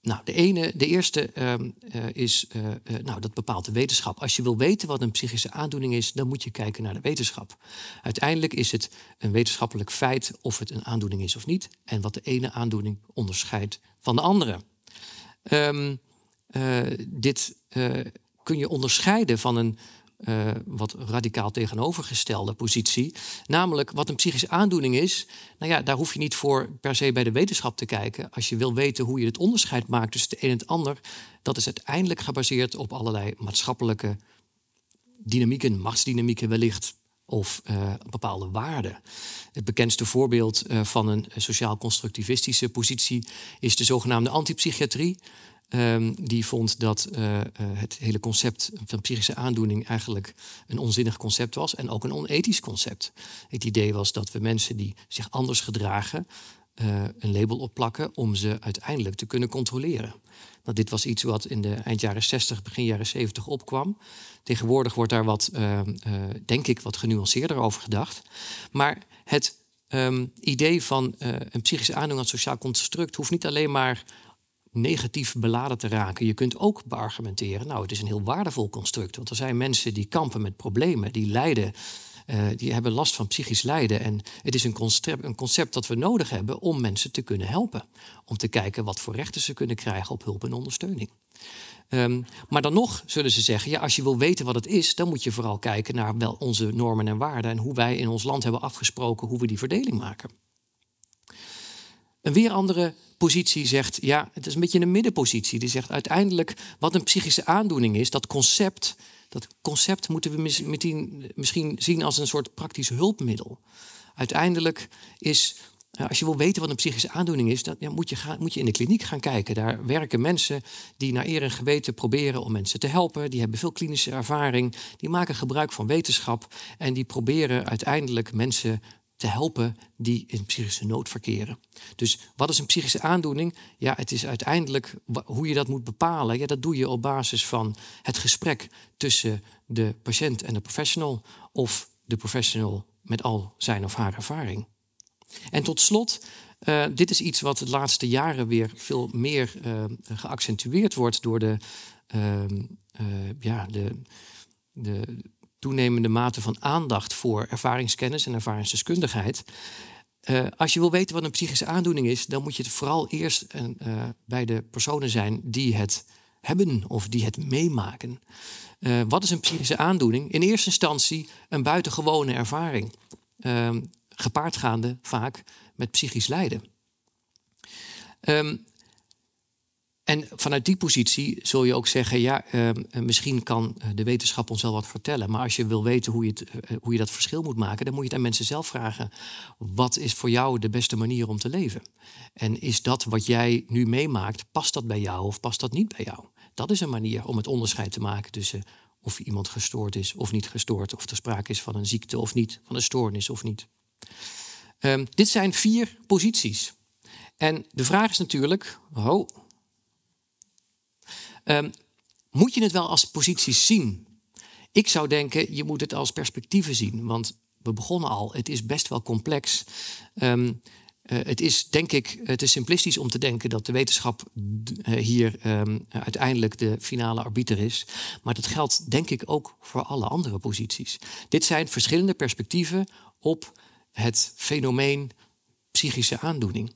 nou, de, ene, de eerste um, uh, is, nou, dat bepaalt de wetenschap. Als je wil weten wat een psychische aandoening is, dan moet je kijken naar de wetenschap. Uiteindelijk is het een wetenschappelijk feit of het een aandoening is of niet. En wat de ene aandoening onderscheidt van de andere. Um, uh, dit uh, kun je onderscheiden van een uh, wat radicaal tegenovergestelde positie. Namelijk wat een psychische aandoening is. Nou ja, daar hoef je niet voor per se bij de wetenschap te kijken. Als je wil weten hoe je het onderscheid maakt tussen het een en het ander, dat is uiteindelijk gebaseerd op allerlei maatschappelijke dynamieken, machtsdynamieken wellicht of uh, bepaalde waarden. Het bekendste voorbeeld uh, van een sociaal-constructivistische positie is de zogenaamde antipsychiatrie. Um, die vond dat uh, het hele concept van psychische aandoening eigenlijk een onzinnig concept was en ook een onethisch concept. Het idee was dat we mensen die zich anders gedragen een label opplakken om ze uiteindelijk te kunnen controleren. Nou, dit was iets wat in de eind jaren 60, begin jaren 70 opkwam. Tegenwoordig wordt daar wat, uh, uh, denk ik, wat genuanceerder over gedacht. Maar het um, idee van een psychische aandoening als sociaal construct hoeft niet alleen maar negatief beladen te raken. Je kunt ook beargumenteren, nou, het is een heel waardevol construct. Want er zijn mensen die kampen met problemen, die lijden uh, die hebben last van psychisch lijden. En het is een concept, een concept dat we nodig hebben om mensen te kunnen helpen. Om te kijken wat voor rechten ze kunnen krijgen op hulp en ondersteuning. Um, maar dan nog zullen ze zeggen, ja, als je wil weten wat het is, dan moet je vooral kijken naar wel onze normen en waarden en hoe wij in ons land hebben afgesproken hoe we die verdeling maken. Een weer andere positie zegt, ja, het is een beetje een middenpositie. Die zegt uiteindelijk wat een psychische aandoening is, dat concept, dat concept moeten we misschien zien als een soort praktisch hulpmiddel. Uiteindelijk is, eh, als je wil weten wat een psychische aandoening is, dan ja, moet, je gaan, moet je in de kliniek gaan kijken. Daar werken mensen die naar eer en geweten proberen om mensen te helpen. Die hebben veel klinische ervaring, die maken gebruik van wetenschap en die proberen uiteindelijk mensen te helpen die in psychische nood verkeren. Dus wat is een psychische aandoening? Ja, het is uiteindelijk hoe je dat moet bepalen. Ja, dat doe je op basis van het gesprek tussen de patiënt en de professional of de professional met al zijn of haar ervaring. En tot slot, uh, dit is iets wat de laatste jaren weer veel meer uh, geaccentueerd wordt door de, uh, ja, de, de toenemende mate van aandacht voor ervaringskennis en ervaringsdeskundigheid. Uh, als je wil weten wat een psychische aandoening is, dan moet je het vooral eerst uh, bij de personen zijn die het hebben of die het meemaken. Wat is een psychische aandoening? In eerste instantie een buitengewone ervaring, gepaardgaande vaak met psychisch lijden. Um, en vanuit die positie zul je ook zeggen: ja, ehm, eh, misschien kan eh, de wetenschap ons wel wat vertellen. Maar als je wil weten hoe je, het, eh, hoe je dat verschil moet maken, dan moet je het aan mensen zelf vragen: wat is voor jou de beste manier om te leven? En is dat wat jij nu meemaakt, past dat bij jou of past dat niet bij jou? Dat is een manier om het onderscheid te maken tussen of iemand gestoord is of niet gestoord, of er sprake is van een ziekte of niet, van een stoornis of niet. Ehm, dit zijn vier posities. En de vraag is natuurlijk: oh, um, moet je het wel als posities zien? Ik zou denken, je moet het als perspectieven zien. Want we begonnen al, het is best wel complex. Um, uh, het is denk ik te simplistisch om te denken dat de wetenschap uh, hier um, uiteindelijk de finale arbiter is. Maar dat geldt denk ik ook voor alle andere posities. Dit zijn verschillende perspectieven op het fenomeen psychische aandoening.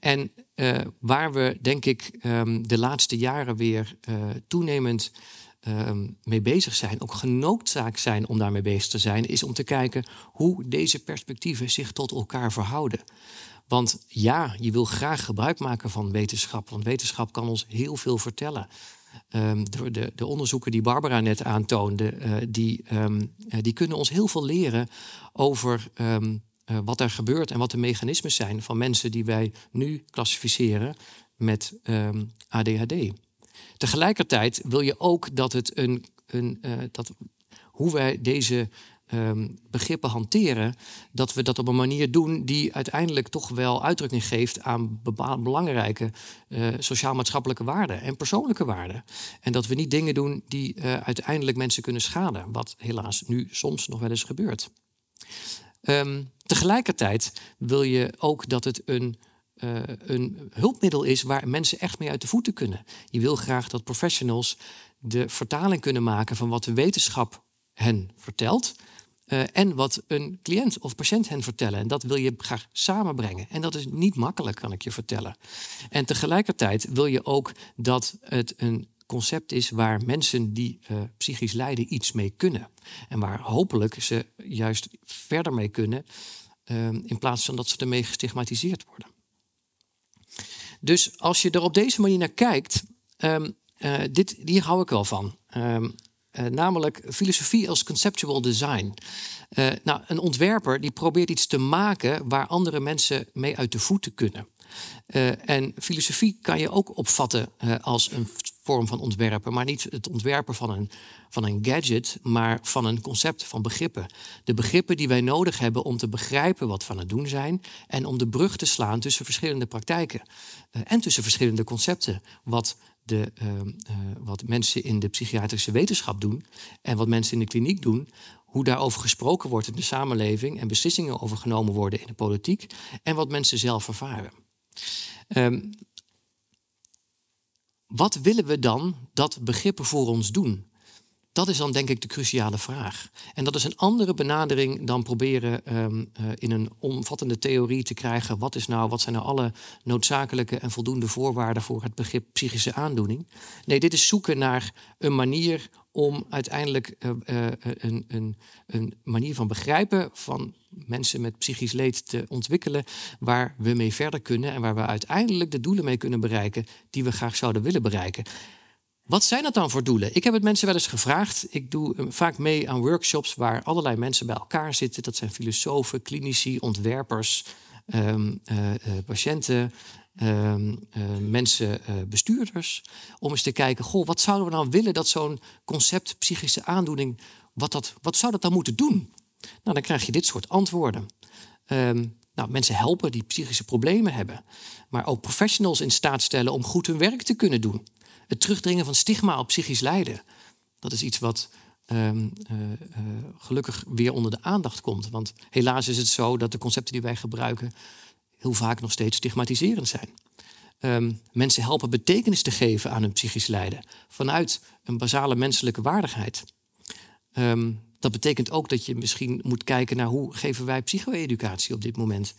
En uh, waar we, denk ik, um, de laatste jaren weer uh, toenemend um, mee bezig zijn, ook genoodzaakt zijn om daarmee bezig te zijn, is om te kijken hoe deze perspectieven zich tot elkaar verhouden. Want ja, je wil graag gebruik maken van wetenschap, want wetenschap kan ons heel veel vertellen. Um, de, de, de, onderzoeken die Barbara net aantoonde, uh, die, die kunnen ons heel veel leren over uh, wat er gebeurt en wat de mechanismes zijn van mensen die wij nu klassificeren met um, ADHD. Tegelijkertijd wil je ook dat het een, een uh, dat hoe wij deze um, begrippen hanteren, dat we dat op een manier doen die uiteindelijk toch wel uitdrukking geeft aan belangrijke uh, sociaal-maatschappelijke waarden en persoonlijke waarden. En dat we niet dingen doen die uiteindelijk mensen kunnen schaden, wat helaas nu soms nog wel eens gebeurt. Um, tegelijkertijd wil je ook dat het een, uh, een hulpmiddel is waar mensen echt mee uit de voeten kunnen. Je wil graag dat professionals de vertaling kunnen maken van wat de wetenschap hen vertelt. Uh, en wat een cliënt of patiënt hen vertellen. En dat wil je graag samenbrengen. En dat is niet makkelijk, kan ik je vertellen. En tegelijkertijd wil je ook dat het een concept is waar mensen die uh, psychisch lijden iets mee kunnen. En waar hopelijk ze juist verder mee kunnen, uh, in plaats van dat ze ermee gestigmatiseerd worden. Dus als je er op deze manier naar kijkt, um, dit, hier hou ik wel van. Um, namelijk filosofie als conceptual design. nou, een ontwerper die probeert iets te maken waar andere mensen mee uit de voeten kunnen. En filosofie kan je ook opvatten als een vorm van ontwerpen, maar niet het ontwerpen van een, van een gadget, maar van een concept van begrippen. De begrippen die wij nodig hebben om te begrijpen wat we aan het doen zijn en om de brug te slaan tussen verschillende praktijken uh, en tussen verschillende concepten. Wat de, wat mensen in de psychiatrische wetenschap doen en wat mensen in de kliniek doen, hoe daarover gesproken wordt in de samenleving en beslissingen over genomen worden in de politiek en wat mensen zelf ervaren. Um, wat willen we dan dat begrippen voor ons doen? Dat is dan denk ik de cruciale vraag. En dat is een andere benadering dan proberen um, uh, in een omvattende theorie te krijgen. Wat, is nou, wat zijn nou alle noodzakelijke en voldoende voorwaarden voor het begrip psychische aandoening? Nee, dit is zoeken naar een manier om uiteindelijk uh, uh, een, een, een, manier van begrijpen van mensen met psychisch leed te ontwikkelen, waar we mee verder kunnen en waar we uiteindelijk de doelen mee kunnen bereiken die we graag zouden willen bereiken. Wat zijn dat dan voor doelen? Ik heb het mensen wel eens gevraagd. Ik doe eh, vaak mee aan workshops waar allerlei mensen bij elkaar zitten. Dat zijn filosofen, klinici, ontwerpers, um, uh, uh, patiënten, uh, mensen, bestuurders. Om eens te kijken, goh, wat zouden we nou willen dat zo'n concept psychische aandoening, wat, dat, wat zou dat dan moeten doen? Nou, dan krijg je dit soort antwoorden. Um, nou, mensen helpen die psychische problemen hebben, maar ook professionals in staat stellen om goed hun werk te kunnen doen. Het terugdringen van stigma op psychisch lijden, dat is iets wat um, uh, uh, gelukkig weer onder de aandacht komt. Want helaas is het zo dat de concepten die wij gebruiken heel vaak nog steeds stigmatiserend zijn. Um, mensen helpen betekenis te geven aan hun psychisch lijden vanuit een basale menselijke waardigheid. Um, dat betekent ook dat je misschien moet kijken naar hoe geven wij psycho-educatie op dit moment.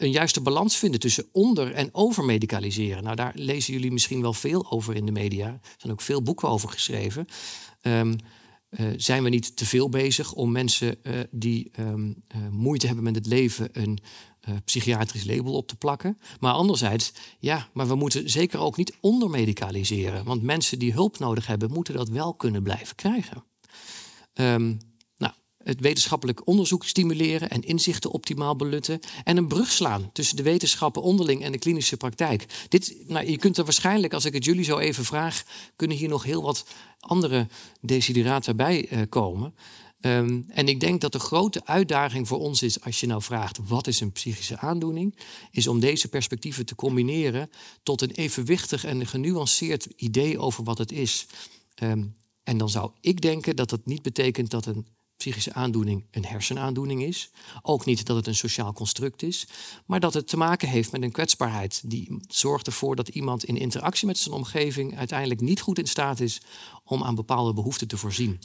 Een juiste balans vinden tussen onder- en overmedicaliseren. Nou, daar lezen jullie misschien wel veel over in de media. Er zijn ook veel boeken over geschreven. Um, uh, zijn we niet te veel bezig om mensen uh, die um, uh, moeite hebben met het leven een, psychiatrisch label op te plakken. Maar anderzijds, ja, maar we moeten zeker ook niet ondermedicaliseren. Want mensen die hulp nodig hebben, moeten dat wel kunnen blijven krijgen. Um, het wetenschappelijk onderzoek stimuleren en inzichten optimaal benutten en een brug slaan tussen de wetenschappen onderling en de klinische praktijk. Dit, nou, je kunt er waarschijnlijk, als ik het jullie zo even vraag, kunnen hier nog heel wat andere desiderata bij uh, komen. Um, en ik denk dat de grote uitdaging voor ons is, als je nou vraagt wat is een psychische aandoening, is om deze perspectieven te combineren tot een evenwichtig en genuanceerd idee over wat het is. Um, en dan zou ik denken dat dat niet betekent dat een psychische aandoening een hersenaandoening is. Ook niet dat het een sociaal construct is, maar dat het te maken heeft met een kwetsbaarheid die zorgt ervoor dat iemand in interactie met zijn omgeving uiteindelijk niet goed in staat is om aan bepaalde behoeften te voorzien.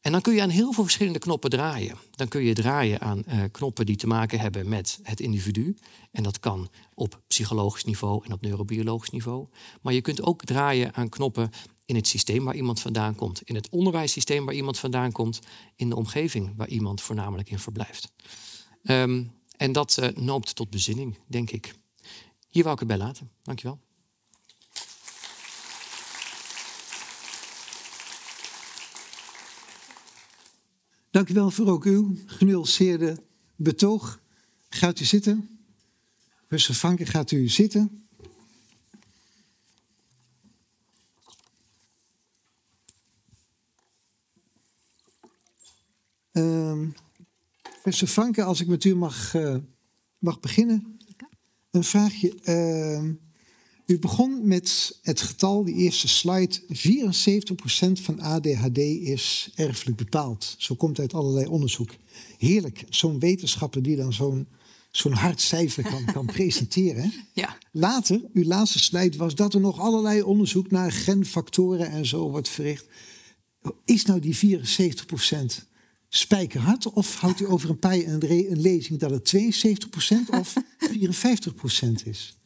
En dan kun je aan heel veel verschillende knoppen draaien. Dan kun je draaien aan uh, knoppen die te maken hebben met het individu. En dat kan op psychologisch niveau en op neurobiologisch niveau. Maar je kunt ook draaien aan knoppen in het systeem waar iemand vandaan komt, in het onderwijssysteem waar iemand vandaan komt, in de omgeving waar iemand voornamelijk in verblijft. Um, en dat uh, noopt tot bezinning, denk ik. Hier wou ik het bij laten. Dankjewel. Dank u wel voor ook uw genuanceerde betoog. Gaat u zitten. Professor Vanken, gaat u zitten. Uh, professor Vanken, als ik met u mag, uh, mag beginnen. Een vraagje. Uh, u begon met het getal, die eerste slide. 74% van ADHD is erfelijk bepaald. Zo komt uit allerlei onderzoek. Heerlijk, zo'n wetenschapper die dan zo'n zo'n hard cijfer kan, kan presenteren. Ja. Later, uw laatste slide was dat er nog allerlei onderzoek naar genfactoren en zo wordt verricht. Is nou die 74% spijkerhard? Of houdt u over een paar een, een lezing dat het 72% of 54% is?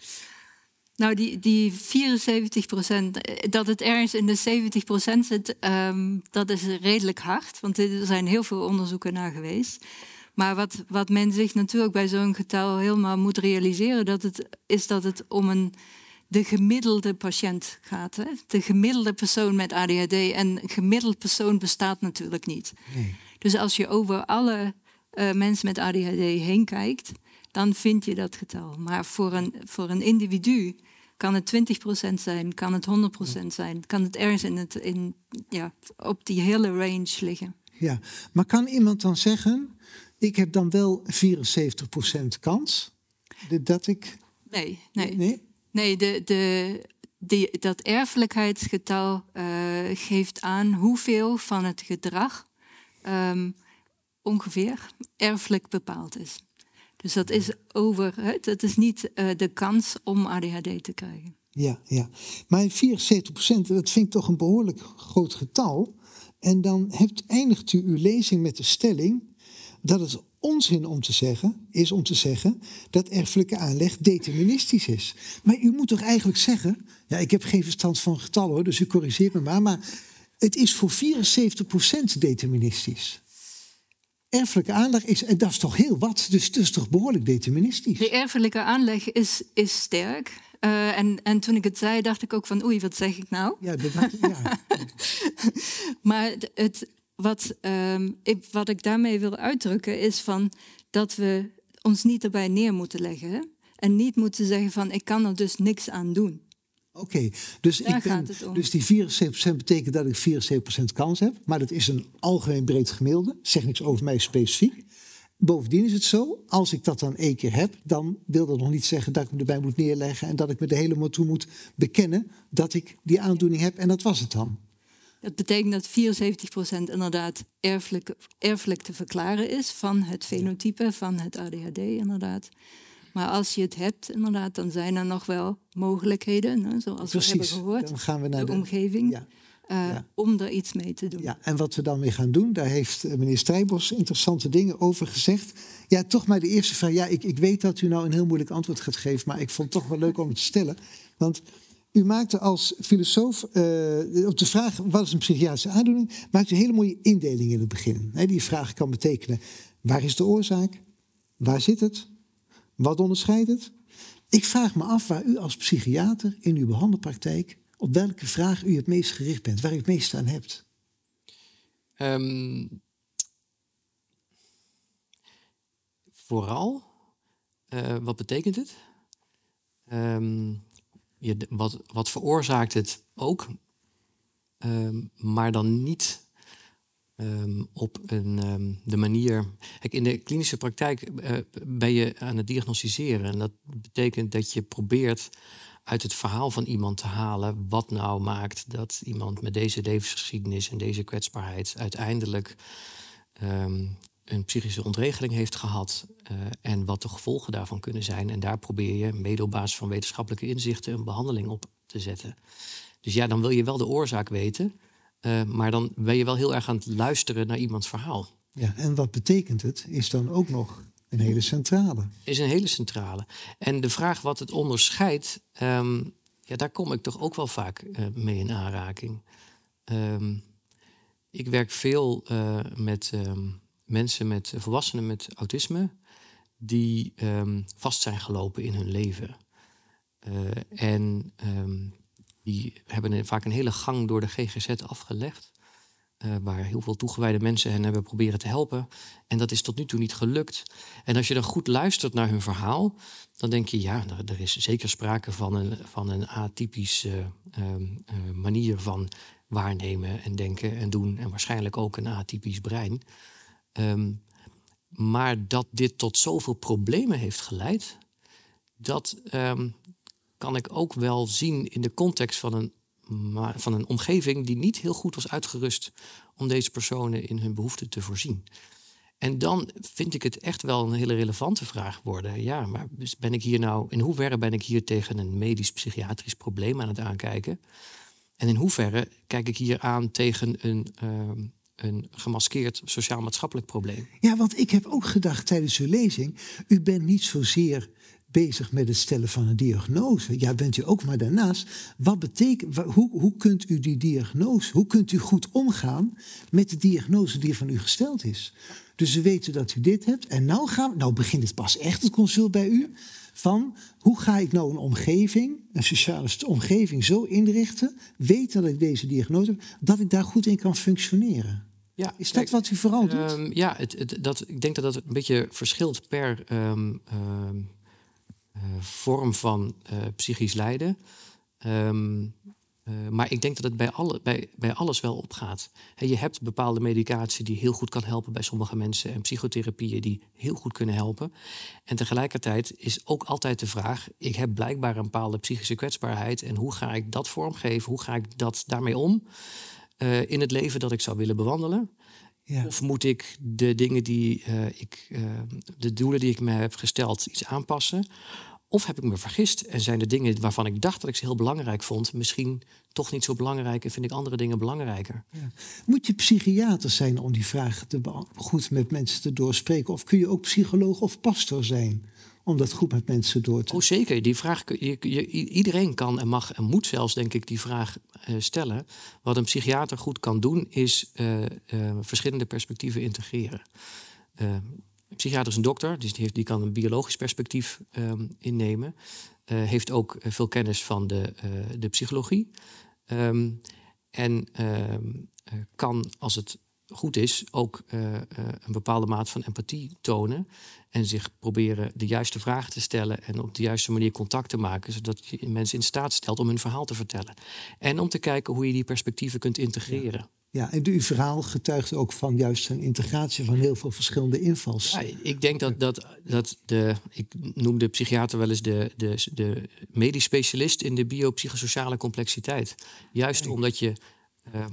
Nou, die, die 74 procent, eh, dat het ergens in de 70 procent zit, um, dat is redelijk hard. Want er zijn heel veel onderzoeken naar geweest. Maar wat, wat men zich natuurlijk bij zo'n getal helemaal moet realiseren, dat het, is dat het om een, de gemiddelde patiënt gaat. Hè? De gemiddelde persoon met ADHD. En gemiddeld persoon bestaat natuurlijk niet. Nee. Dus als je over alle uh, mensen met ADHD heen kijkt, dan vind je dat getal. Maar voor een, voor een individu kan het 20% zijn, kan het 100% zijn, kan het ergens in het, in, ja, op die hele range liggen. Ja, maar kan iemand dan zeggen, ik heb dan wel 74% kans dat ik... Nee, nee. Nee, nee de, de, die, dat erfelijkheidsgetal uh, geeft aan hoeveel van het gedrag um, ongeveer erfelijk bepaald is. Dus dat is over, dat is niet uh, de kans om ADHD te krijgen. Ja, ja. Maar 74 procent, dat vind ik toch een behoorlijk groot getal. En dan hebt, eindigt u uw lezing met de stelling dat het onzin om te zeggen, is om te zeggen dat erfelijke aanleg deterministisch is. Maar u moet toch eigenlijk zeggen, ja, ik heb geen verstand van getallen hoor, dus u corrigeert me maar, maar het is voor 74% deterministisch erfelijke aanleg is, en dat is toch heel wat, dus het is toch behoorlijk deterministisch. De erfelijke aanleg is, is sterk. Uh, en, en toen ik het zei, dacht ik ook van oei, wat zeg ik nou? Ja, dat dacht ik, ja. maar het, wat, um, ik, wat ik daarmee wil uitdrukken is van dat we ons niet erbij neer moeten leggen. En niet moeten zeggen van ik kan er dus niks aan doen. Oké, dus, ik ben, dus die 74% betekent dat ik 74% kans heb. Maar dat is een algemeen breed gemiddelde. Zeg niks over mij specifiek. Bovendien is het zo, als ik dat dan één keer heb, dan wil dat nog niet zeggen dat ik me erbij moet neerleggen en dat ik me de hele moed toe moet bekennen dat ik die aandoening heb en dat was het dan. Dat betekent dat 74% inderdaad erfelijk, erfelijk te verklaren is van het fenotype van het ADHD inderdaad. Maar als je het hebt, inderdaad, dan zijn er nog wel mogelijkheden, hè, zoals we hebben gehoord. Dan gaan we naar de, omgeving. Ja. Uh, om er iets mee te doen. Ja, en wat we dan weer gaan doen, daar heeft eh, meneer Strijbos interessante dingen over gezegd. Ja, toch maar de eerste vraag. Ja, ik, ik weet dat u nou een heel moeilijk antwoord gaat geven, maar ik vond het toch wel leuk om het te stellen. Want u maakte als filosoof uh, op de vraag wat is een psychiatrische aandoening, maakt u een hele mooie indeling in het begin. die vraag kan betekenen waar is de oorzaak, waar zit het, Wat onderscheidt het? Ik vraag me af waar u als psychiater in uw behandelpraktijk op welke vraag u het meest gericht bent, waar u het meest aan hebt. Ehm, vooral, eh, wat betekent het? Ehm, je, wat, wat veroorzaakt het ook? Ehm, maar dan niet op een, de manier. Kijk, in de klinische praktijk uh, ben je aan het diagnosticeren. En dat betekent dat je probeert uit het verhaal van iemand te halen wat nou maakt dat iemand met deze levensgeschiedenis en deze kwetsbaarheid uiteindelijk ehm, een psychische ontregeling heeft gehad uh, en wat de gevolgen daarvan kunnen zijn. En daar probeer je mede op basis van wetenschappelijke inzichten een behandeling op te zetten. Dus ja, dan wil je wel de oorzaak weten, uh, maar dan ben je wel heel erg aan het luisteren naar iemands verhaal. Ja, en wat betekent het? Is dan ook nog een hele centrale. Is een hele centrale. En de vraag wat het onderscheidt, ehm, ja, daar kom ik toch ook wel vaak uh, mee in aanraking. Um, ik werk veel uh, met um, mensen, met volwassenen met autisme, die vast zijn gelopen in hun leven. Uh, en die hebben vaak een hele gang door de GGZ afgelegd. Uh, waar heel veel toegewijde mensen hen hebben proberen te helpen. En dat is tot nu toe niet gelukt. En als je dan goed luistert naar hun verhaal, dan denk je, ja, er is zeker sprake van een, van een atypische uh, uh, manier van waarnemen en denken en doen. En waarschijnlijk ook een atypisch brein. Um, maar dat dit tot zoveel problemen heeft geleid, dat um, kan ik ook wel zien in de context van een van een omgeving die niet heel goed was uitgerust om deze personen in hun behoeften te voorzien. En dan vind ik het echt wel een hele relevante vraag worden. Ja, maar ben ik hier nou, in hoeverre ben ik hier tegen een medisch-psychiatrisch probleem aan het aankijken? En in hoeverre kijk ik hier aan tegen een, uh, een gemaskeerd sociaal-maatschappelijk probleem? Ja, want ik heb ook gedacht tijdens uw lezing, u bent niet zozeer bezig met het stellen van een diagnose. Ja, bent u ook, maar daarnaast, wat betekent, hoe, hoe kunt u die diagnose, hoe kunt u goed omgaan met de diagnose die van u gesteld is? Dus we weten dat u dit hebt en nou, gaan, nou begint het pas echt het consult bij u. Van hoe ga ik nou een omgeving, een sociale omgeving zo inrichten, weten dat ik deze diagnose heb, dat ik daar goed in kan functioneren. Ja, is dat wat u vooral doet? Um, ja, het, het, dat, ik denk dat dat een beetje verschilt per um, um, uh, vorm van uh, psychisch lijden. Um, uh, maar ik denk dat het bij, alle, bij, bij alles wel opgaat. He, je hebt bepaalde medicatie die heel goed kan helpen bij sommige mensen en psychotherapieën die heel goed kunnen helpen. En tegelijkertijd is ook altijd de vraag: ik heb blijkbaar een bepaalde psychische kwetsbaarheid en hoe ga ik dat vormgeven? Hoe ga ik dat daarmee om uh, in het leven dat ik zou willen bewandelen? Ja. Of moet ik de dingen die uh, ik, de doelen die ik me heb gesteld, iets aanpassen? Of heb ik me vergist en zijn de dingen waarvan ik dacht dat ik ze heel belangrijk vond, misschien toch niet zo belangrijk en vind ik andere dingen belangrijker? Ja. Moet je psychiater zijn om die vragen te goed met mensen te doorspreken? Of kun je ook psycholoog of pastor zijn? om dat goed met mensen door te. Oh, zeker. Die vraag, je, je, iedereen kan en mag en moet zelfs, denk ik, die vraag uh, stellen. Wat een psychiater goed kan doen, is uh, uh, verschillende perspectieven integreren. Een psychiater is een dokter, dus die, kan een biologisch perspectief um, innemen. heeft ook veel kennis van de, de psychologie. Um, en ehm, kan, als het goed is, ook een bepaalde maat van empathie tonen. En zich proberen de juiste vragen te stellen en op de juiste manier contact te maken, zodat je mensen in staat stelt om hun verhaal te vertellen. En om te kijken hoe je die perspectieven kunt integreren. Ja en uw verhaal getuigt ook van juist een integratie van heel veel verschillende invals. Ja, ik denk dat, dat, dat de, ik noem de psychiater wel eens de, de, de medisch specialist in de biopsychosociale complexiteit. Juist omdat je uh,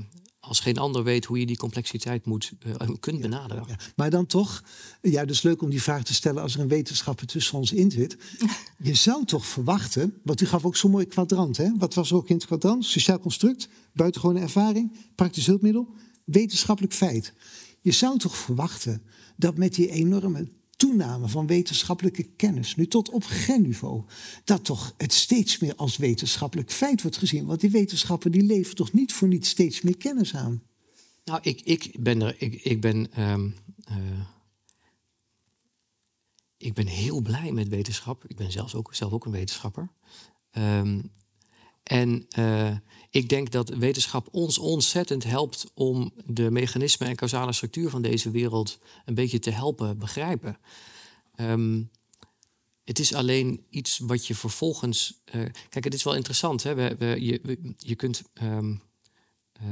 als geen ander weet hoe je die complexiteit moet, uh, kunt benaderen. Ja, Maar dan toch, ja, dus leuk om die vraag te stellen als er een wetenschapper tussen ons in zit. Je zou toch verwachten, want u gaf ook zo'n mooi kwadrant, hè? Wat was ook in het kwadrant? Sociaal construct, buitengewone ervaring, praktisch hulpmiddel, wetenschappelijk feit. Je zou toch verwachten dat met die enorme toename van wetenschappelijke kennis, nu tot op genniveau, dat toch het steeds meer als wetenschappelijk feit wordt gezien. Want die wetenschappen die leveren toch niet voor niet steeds meer kennis aan. Nou, ik, ik ben er, ik, ik ben. Um, uh, ik ben heel blij met wetenschap. Ik ben zelfs ook, zelf ook een wetenschapper. Ehm, en uh, ik denk dat wetenschap ons ontzettend helpt om de mechanismen en causale structuur van deze wereld een beetje te helpen begrijpen. Um, het is alleen iets wat je vervolgens. Uh, kijk, het is wel interessant. Hè? We, je, kunt. Um, uh,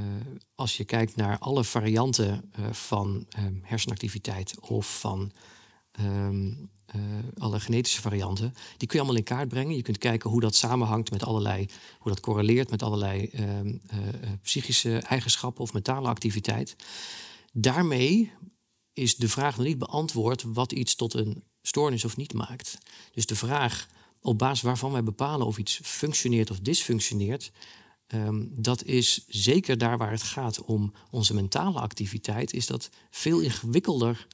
als je kijkt naar alle varianten uh, van um, hersenactiviteit of van um, alle genetische varianten, die kun je allemaal in kaart brengen. Je kunt kijken hoe dat samenhangt met allerlei, hoe dat correleert met allerlei psychische eigenschappen of mentale activiteit. Daarmee is de vraag nog niet beantwoord wat iets tot een stoornis of niet maakt. Dus de vraag op basis waarvan wij bepalen of iets functioneert of dysfunctioneert, um, dat is zeker daar waar het gaat om onze mentale activiteit, is dat veel ingewikkelder.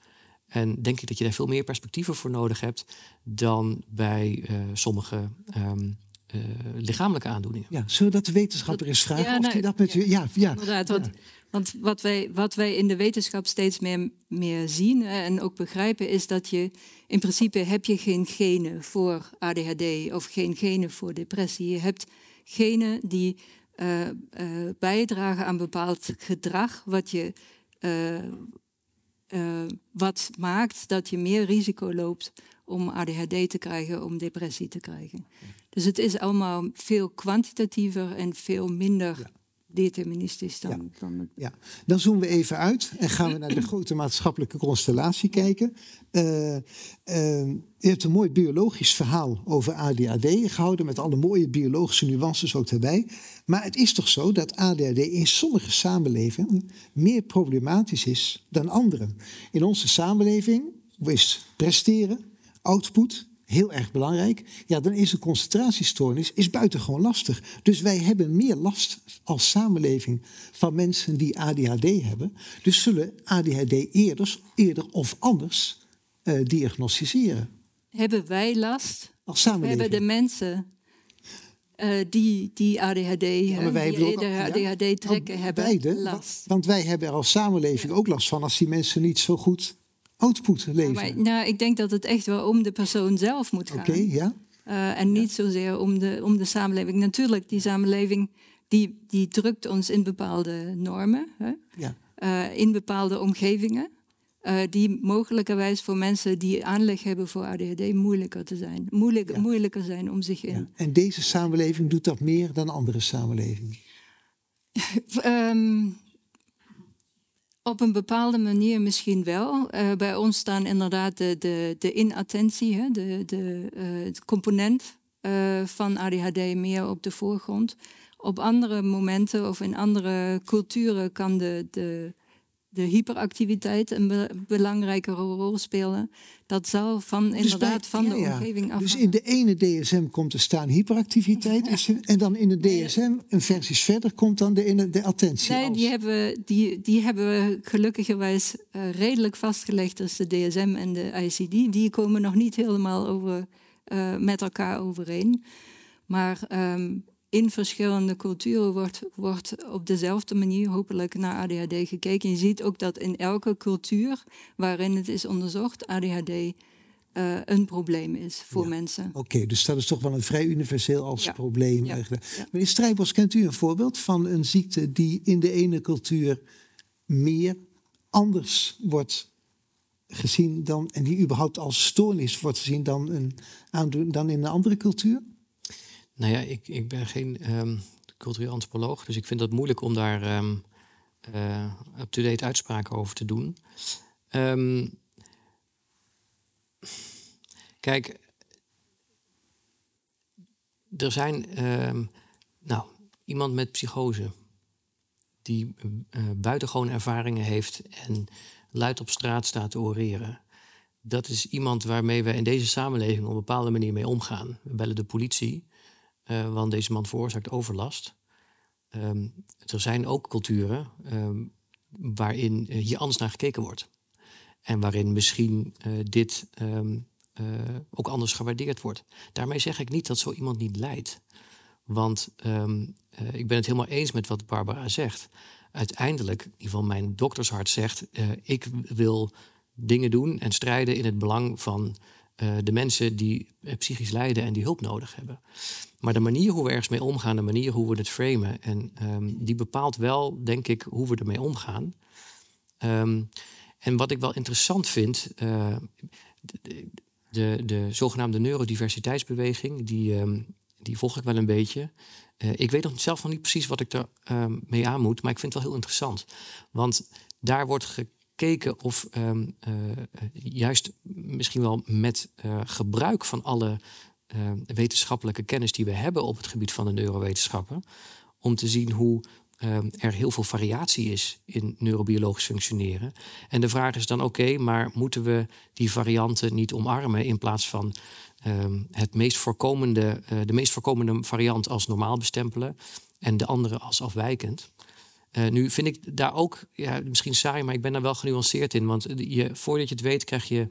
En denk ik dat je daar veel meer perspectieven voor nodig hebt dan bij uh, sommige um, uh, lichamelijke aandoeningen. Ja, zullen we dat de wetenschapper eens vragen? Ja, of die dat met ja, ja, ja, inderdaad. Want, want wat, wij, wat wij in de wetenschap steeds meer, meer zien en ook begrijpen, is dat je in principe heb je geen genen voor ADHD of geen genen voor depressie. Je hebt genen die uh, uh, bijdragen aan bepaald gedrag, wat je. Uh, wat maakt dat je meer risico loopt om ADHD te krijgen, om depressie te krijgen. Dus het is allemaal veel kwantitatiever en veel minder. Deterministisch dan, ja. dan het... Ja, dan zoomen we even uit en gaan we naar de grote maatschappelijke constellatie kijken. Uh, uh, je hebt een mooi biologisch verhaal over ADHD gehouden met alle mooie biologische nuances ook erbij. Maar het is toch zo dat ADHD in sommige samenlevingen meer problematisch is dan andere. In onze samenleving is presteren, output, heel erg belangrijk. Ja, dan is een concentratiestoornis is buitengewoon lastig. Dus wij hebben meer last als samenleving van mensen die ADHD hebben. Dus zullen ADHD eerder, eerder of anders uh, diagnosticeren. Hebben wij last? Als samenleving. Hebben de mensen uh, die, die ADHD, ja, maar wij die ADHD ja, trekken, hebben beide, last? Want wij hebben er als samenleving ook last van als die mensen niet zo goed output leveren. Ja, maar, nou, ik denk dat het echt wel om de persoon zelf moet gaan. Oké, okay, ja. Uh, en niet zozeer om de, om de samenleving. Natuurlijk, die samenleving die, die drukt ons in bepaalde normen, hè? Ja. Uh, in bepaalde omgevingen. Uh, die mogelijkerwijs voor mensen die aanleg hebben voor ADHD moeilijker te zijn. Moeilijk, ja. Moeilijker zijn om zich in. Ja. En deze samenleving doet dat meer dan andere samenlevingen? um, op een bepaalde manier misschien wel. Uh, bij ons staan inderdaad de, de, de inattentie, hè, de, de, het component uh, van ADHD meer op de voorgrond. Op andere momenten of in andere culturen kan de, de, de hyperactiviteit een be belangrijkere rol spelen. Dat zal van, dus inderdaad bij, van ja, de omgeving ja. Dus in de ene DSM komt te staan hyperactiviteit. Ja. En dan in de DSM, een versies verder, komt dan de, de attentie. Nee, als. die hebben, die, die hebben gelukkigerwijs uh, redelijk vastgelegd. Dus de DSM en de ICD. Die komen nog niet helemaal over, uh, met elkaar overeen. Maar um, in verschillende culturen wordt, wordt op dezelfde manier hopelijk naar ADHD gekeken. Je ziet ook dat in elke cultuur waarin het is onderzocht, ADHD uh, een probleem is voor ja. mensen. Oké, okay, dus dat is toch wel een vrij universeel als ja. probleem. Ja. Ja. Meneer Strijbos, kent u een voorbeeld van een ziekte die in de ene cultuur meer anders wordt gezien dan, en die überhaupt als stoornis wordt gezien dan, een dan in een andere cultuur? Nou ja, ik, ik ben geen um, cultureel antropoloog, dus ik vind het moeilijk om daar um, uh, up-to-date uitspraken over te doen. Um, kijk, er zijn, nou, iemand met psychose die uh, buitengewoon ervaringen heeft en luid op straat staat te oreren. Dat is iemand waarmee we in deze samenleving op een bepaalde manier mee omgaan. We bellen de politie. Uh, want deze man veroorzaakt overlast. Um, er zijn ook culturen um, waarin uh, hier anders naar gekeken wordt. En waarin misschien uh, dit um, ook anders gewaardeerd wordt. Daarmee zeg ik niet dat zo iemand niet lijdt. Want ik ben het helemaal eens met wat Barbara zegt. Uiteindelijk, in ieder geval mijn doktershart zegt... ik wil dingen doen en strijden in het belang van eh, de mensen die eh, psychisch lijden en die hulp nodig hebben. Maar de manier hoe we ergens mee omgaan, de manier hoe we het framen, en ehm, die bepaalt wel, denk ik, hoe we ermee omgaan. Ehm, en wat ik wel interessant vind, uh, de, de, de, zogenaamde neurodiversiteitsbeweging, die, um, die volg ik wel een beetje. Ik weet nog zelf nog niet precies wat ik er mee aan moet, maar ik vind het wel heel interessant. Want daar wordt gekeken of um, uh, juist misschien wel met uh, gebruik van alle wetenschappelijke kennis die we hebben op het gebied van de neurowetenschappen, om te zien hoe er heel veel variatie is in neurobiologisch functioneren. En de vraag is dan: oké, maar moeten we die varianten niet omarmen in plaats van um, het meest voorkomende, de meest voorkomende variant als normaal bestempelen en de andere als afwijkend? Uh, nu vind ik daar ook, ja, misschien saai, maar ik ben daar wel genuanceerd in. Want je, voordat je het weet, krijg je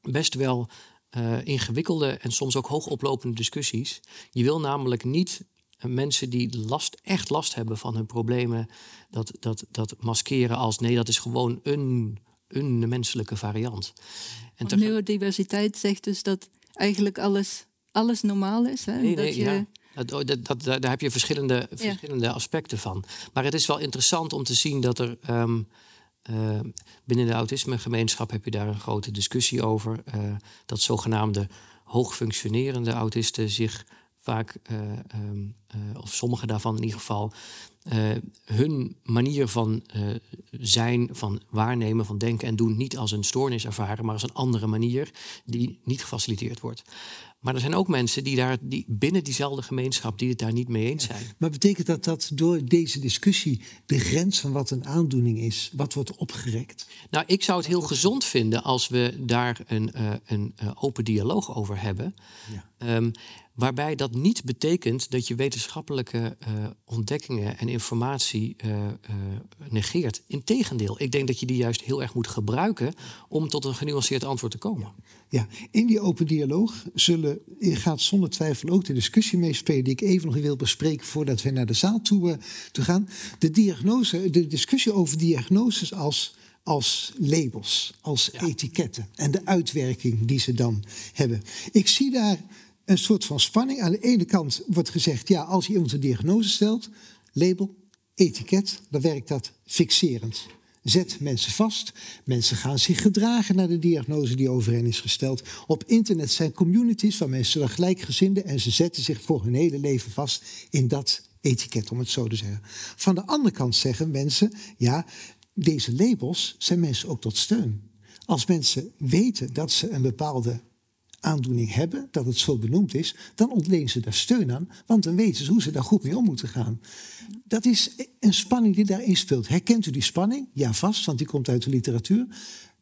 best wel uh, ingewikkelde en soms ook hoogoplopende discussies. Je wil namelijk niet uh, mensen die last, echt last hebben van hun problemen, dat, dat, dat maskeren als nee, dat is gewoon een, een menselijke variant. En te... Neurodiversiteit zegt dus dat eigenlijk alles, alles normaal is. Hè? Nee, dat je... ja. Dat, dat, dat, daar heb je verschillende, verschillende aspecten van. Maar het is wel interessant om te zien dat er um, uh, binnen de autismegemeenschap heb je daar een grote discussie over. Uh, dat zogenaamde hoogfunctionerende autisten zich vaak, uh, um, of sommige daarvan in ieder geval, hun manier van zijn, van waarnemen, van denken en doen niet als een stoornis ervaren, maar als een andere manier die niet gefaciliteerd wordt. Maar er zijn ook mensen die, daar, die binnen diezelfde gemeenschap die het daar niet mee eens zijn. Maar betekent dat dat door deze discussie de grens van wat een aandoening is, wat wordt opgerekt? Nou, ik zou het heel gezond vinden als we daar een, uh, een uh, open dialoog over hebben. Ja. Um, waarbij dat niet betekent dat je wetenschappelijke uh, ontdekkingen en informatie negeert. Integendeel, ik denk dat je die juist heel erg moet gebruiken om tot een genuanceerd antwoord te komen. Ja, in die open dialoog zullen, gaat zonder twijfel ook de discussie meespelen die ik even nog wil bespreken voordat we naar de zaal toe, toe gaan. De, diagnose, de discussie over diagnoses als, als labels, als ja. etiketten en de uitwerking die ze dan hebben. Ik zie daar een soort van spanning. Aan de ene kant wordt gezegd, ja, als je iemand een diagnose stelt, label, etiket, dan werkt dat fixerend. Zet mensen vast. Mensen gaan zich gedragen naar de diagnose die over hen is gesteld. Op internet zijn communities waar mensen dan gelijkgezinden en ze zetten zich voor hun hele leven vast in dat etiket, om het zo te zeggen. Van de andere kant zeggen mensen, ja, deze labels zijn mensen ook tot steun. Als mensen weten dat ze een bepaalde aandoening hebben, dat het zo benoemd is, dan ontlenen ze daar steun aan, want dan weten ze hoe ze daar goed mee om moeten gaan. Dat is een spanning die daarin speelt. Herkent u die spanning? Ja, vast, want die komt uit de literatuur.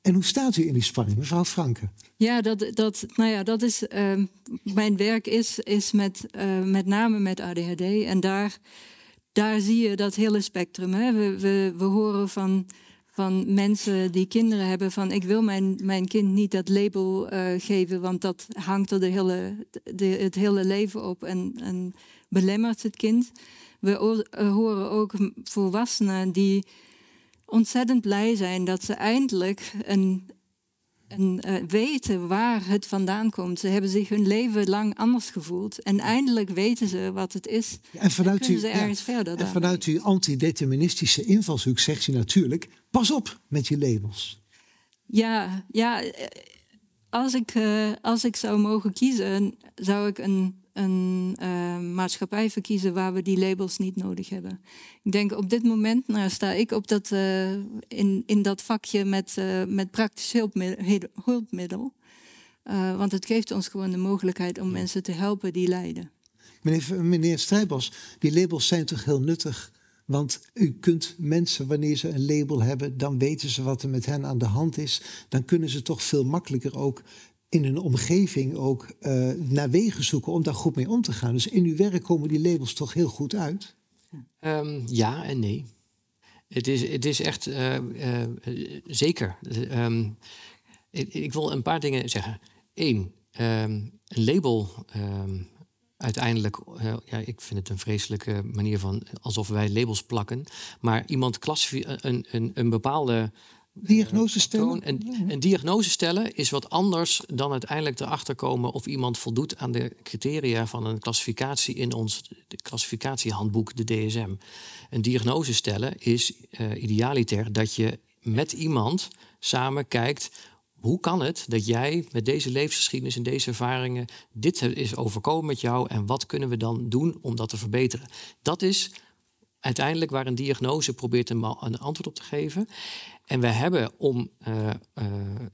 En hoe staat u in die spanning, mevrouw Franke? Ja, dat, dat, nou ja, dat is. Uh, mijn werk is, is met, uh, met name met ADHD. En daar, daar zie je dat hele spectrum. Hè. We, we, we horen van van mensen die kinderen hebben van ik wil mijn, mijn kind niet dat label uh, geven, want dat hangt er de hele, de, het hele leven op en, en belemmert het kind. We uh, horen ook volwassenen die ontzettend blij zijn dat ze eindelijk een, en uh, weten waar het vandaan komt. Ze hebben zich hun leven lang anders gevoeld. En eindelijk weten ze wat het is. Ja, en vanuit, u, ze ergens ja, verder en vanuit uw antideterministische invalshoek zegt u natuurlijk... pas op met je labels. Ja, ja als, ik, uh, als ik zou mogen kiezen... zou ik een een uh, maatschappij verkiezen waar we die labels niet nodig hebben. Ik denk op dit moment nou, sta ik op dat, uh, in, in dat vakje met, uh, met praktisch hulpmiddel. hulpmiddel. want het geeft ons gewoon de mogelijkheid om mensen te helpen die lijden. Meneer, meneer Strijbos, die labels zijn toch heel nuttig? Want u kunt mensen, wanneer ze een label hebben, dan weten ze wat er met hen aan de hand is. Dan kunnen ze toch veel makkelijker ook in een omgeving ook uh, naar wegen zoeken om daar goed mee om te gaan. Dus in uw werk komen die labels toch heel goed uit? Um, ja en nee. Het is, het is echt uh, uh, zeker. Um, ik, wil een paar dingen zeggen. Eén, um, een label. uiteindelijk, ja, ik vind het een vreselijke manier van alsof wij labels plakken. Maar iemand een, een, een bepaalde Diagnose stellen? En, en diagnose stellen is wat anders dan uiteindelijk erachter komen of iemand voldoet aan de criteria van een klassificatie in ons klassificatiehandboek, de DSM. Een diagnose stellen is uh, idealiter dat je met iemand samen kijkt hoe kan het dat jij met deze levensgeschiedenis en deze ervaringen dit is overkomen met jou en wat kunnen we dan doen om dat te verbeteren? Dat is uiteindelijk waar een diagnose probeert een, een antwoord op te geven. En we hebben om uh, uh,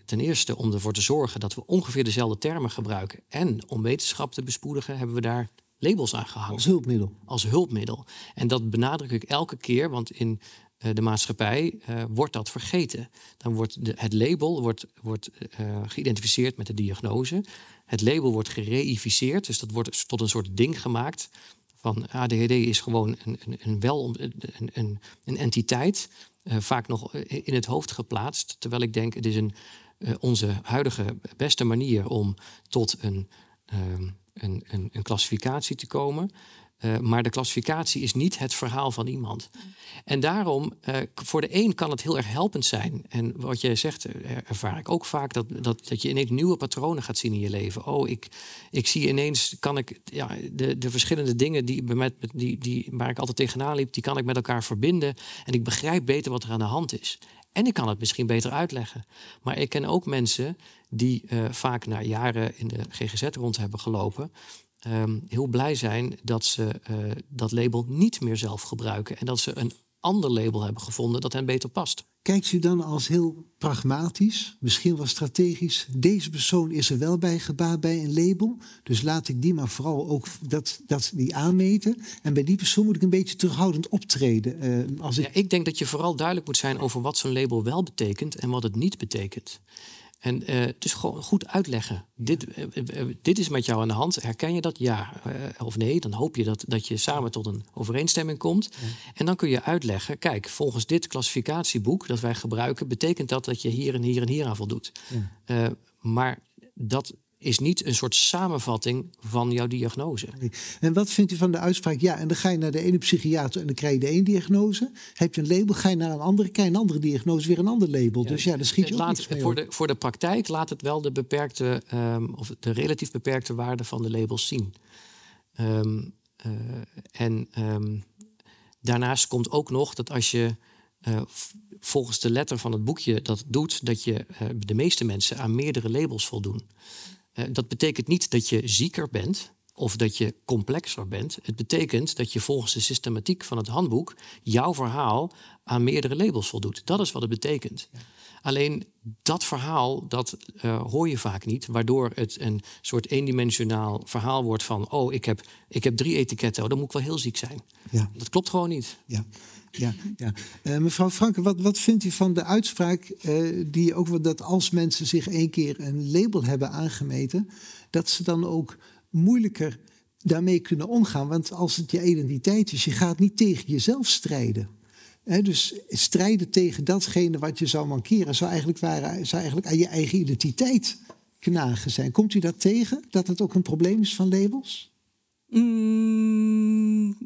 ten eerste om ervoor te zorgen dat we ongeveer dezelfde termen gebruiken en om wetenschap te bespoedigen, hebben we daar labels aan gehangen. Als hulpmiddel. Als hulpmiddel. En dat benadruk ik elke keer, want in uh, de maatschappij wordt dat vergeten. Dan wordt de, het label wordt, wordt geïdentificeerd met de diagnose. Het label wordt gereificeerd, dus dat wordt tot een soort ding gemaakt van ADHD is gewoon een, een, een wel, een, een, een entiteit, uh, vaak nog in het hoofd geplaatst. Terwijl ik denk, het is een, uh, onze huidige beste manier om tot een, uh, een, een, een klassificatie te komen. Uh, maar de klassificatie is niet het verhaal van iemand. En daarom, uh, voor de een kan het heel erg helpend zijn. En wat jij zegt, ervaar ik ook vaak dat, dat, dat je ineens nieuwe patronen gaat zien in je leven. Oh, ik, ik zie ineens, kan ik ja, de, de verschillende dingen die, met, die, die, waar ik altijd tegenaan liep, die kan ik met elkaar verbinden. En ik begrijp beter wat er aan de hand is. En ik kan het misschien beter uitleggen. Maar ik ken ook mensen die vaak na jaren in de GGZ rond hebben gelopen um, heel blij zijn dat ze uh, dat label niet meer zelf gebruiken. En dat ze een ander label hebben gevonden dat hen beter past. Kijkt u dan als heel pragmatisch, misschien wel strategisch, deze persoon is er wel bij gebaat bij een label, dus laat ik die maar vooral ook dat, dat die aanmeten. En bij die persoon moet ik een beetje terughoudend optreden. Uh, als ik... Ja, ik denk dat je vooral duidelijk moet zijn over wat zo'n label wel betekent en wat het niet betekent. En uh, dus gewoon goed uitleggen. Dit, uh, dit is met jou aan de hand. Herken je dat? Ja of nee. Dan hoop je dat, dat je samen tot een overeenstemming komt. Ja. En dan kun je uitleggen: kijk, volgens dit klassificatieboek dat wij gebruiken, betekent dat dat je hier en hier en hier aan voldoet. Ja. maar dat is niet een soort samenvatting van jouw diagnose. En wat vindt u van de uitspraak? Ja, en dan ga je naar de ene psychiater en dan krijg je de ene diagnose. Heb je een label, ga je naar een andere, krijg je een andere diagnose, weer een ander label. Ja, dus ja, dan schiet je laat, ook voor de, voor de praktijk laat het wel de beperkte, um, of de relatief beperkte waarde van de labels zien. Um, uh, en um, daarnaast komt ook nog dat als je uh, volgens de letter van het boekje dat doet, dat je uh, de meeste mensen aan meerdere labels voldoen. Uh, dat betekent niet dat je zieker bent of dat je complexer bent. Het betekent dat je volgens de systematiek van het handboek jouw verhaal aan meerdere labels voldoet. Dat is wat het betekent. Ja. Alleen dat verhaal, dat uh, hoor je vaak niet, waardoor het een soort eendimensionaal verhaal wordt van: oh, ik heb, ik heb drie etiketten, oh, dan moet ik wel heel ziek zijn. Ja. Dat klopt gewoon niet. Ja. Ja, ja. Uh, mevrouw Franke, wat, wat vindt u van de uitspraak uh, die ook dat als mensen zich één keer een label hebben aangemeten, dat ze dan ook moeilijker daarmee kunnen omgaan? Want als het je identiteit is, je gaat niet tegen jezelf strijden. Dus strijden tegen datgene wat je zou mankeren, zou eigenlijk, waren, zou eigenlijk aan je eigen identiteit knagen zijn. Komt u dat tegen? Dat het ook een probleem is van labels? Mm,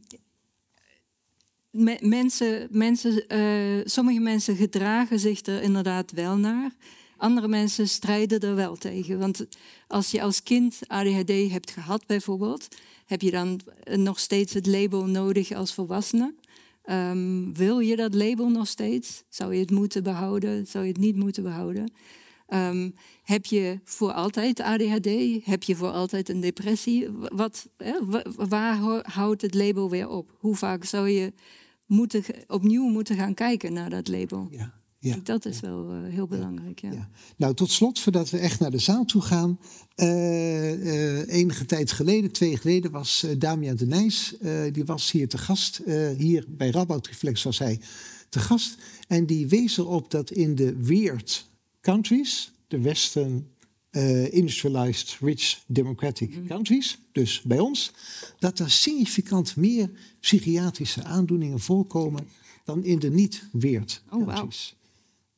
me, mensen, mensen, uh, sommige mensen gedragen zich er inderdaad wel naar. Andere mensen strijden er wel tegen. Want als je als kind ADHD hebt gehad bijvoorbeeld, heb je dan nog steeds het label nodig als volwassene. Um, wil je dat label nog steeds? Zou je het moeten behouden? Zou je het niet moeten behouden? Um, heb je voor altijd ADHD? Heb je voor altijd een depressie? Wat, waar houdt het label weer op? Hoe vaak zou je moeten, opnieuw moeten gaan kijken naar dat label? Ja. Ja. Dat is wel uh, heel belangrijk. Ja. ja. Nou, tot slot, voordat we echt naar de zaal toe gaan. Uh, uh, enige tijd geleden, twee jaar geleden, was Damian de Nijs. die was hier te gast. hier bij Rabout Reflex was hij te gast. En die wees erop dat in de weird countries, de Western industrialized rich democratic mm. countries, dus bij ons, dat er significant meer psychiatrische aandoeningen voorkomen dan in de niet-weird oh, countries. Wow.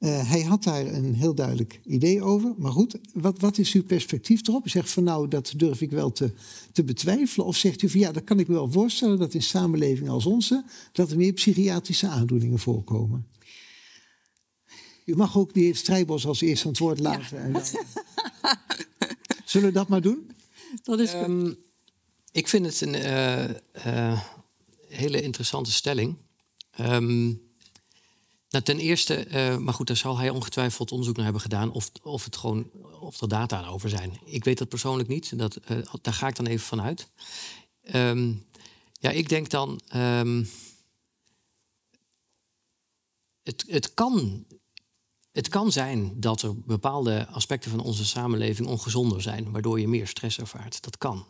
Uh, hij had daar een heel duidelijk idee over. Maar goed, wat, wat is uw perspectief erop? U zegt van nou, dat durf ik wel te, te betwijfelen. Of zegt u van ja, dat kan ik me wel voorstellen dat in samenlevingen als onze... dat er meer psychiatrische aandoeningen voorkomen. U mag ook de heer Strijbos als eerste aan het woord laten. En dan... Zullen we dat maar doen? Dat is. Ehm, ik vind het een eh, eh, hele interessante stelling. Ehm, nou, ten eerste, eh, maar goed, daar zal hij ongetwijfeld onderzoek naar hebben gedaan of, of, het gewoon, of er data aan over zijn. Ik weet dat persoonlijk niet, dat, eh, daar ga ik dan even van uit. Ehm, ja, ik denk dan, ehm, het, het, kan, het kan zijn dat er bepaalde aspecten van onze samenleving ongezonder zijn, waardoor je meer stress ervaart. Dat kan.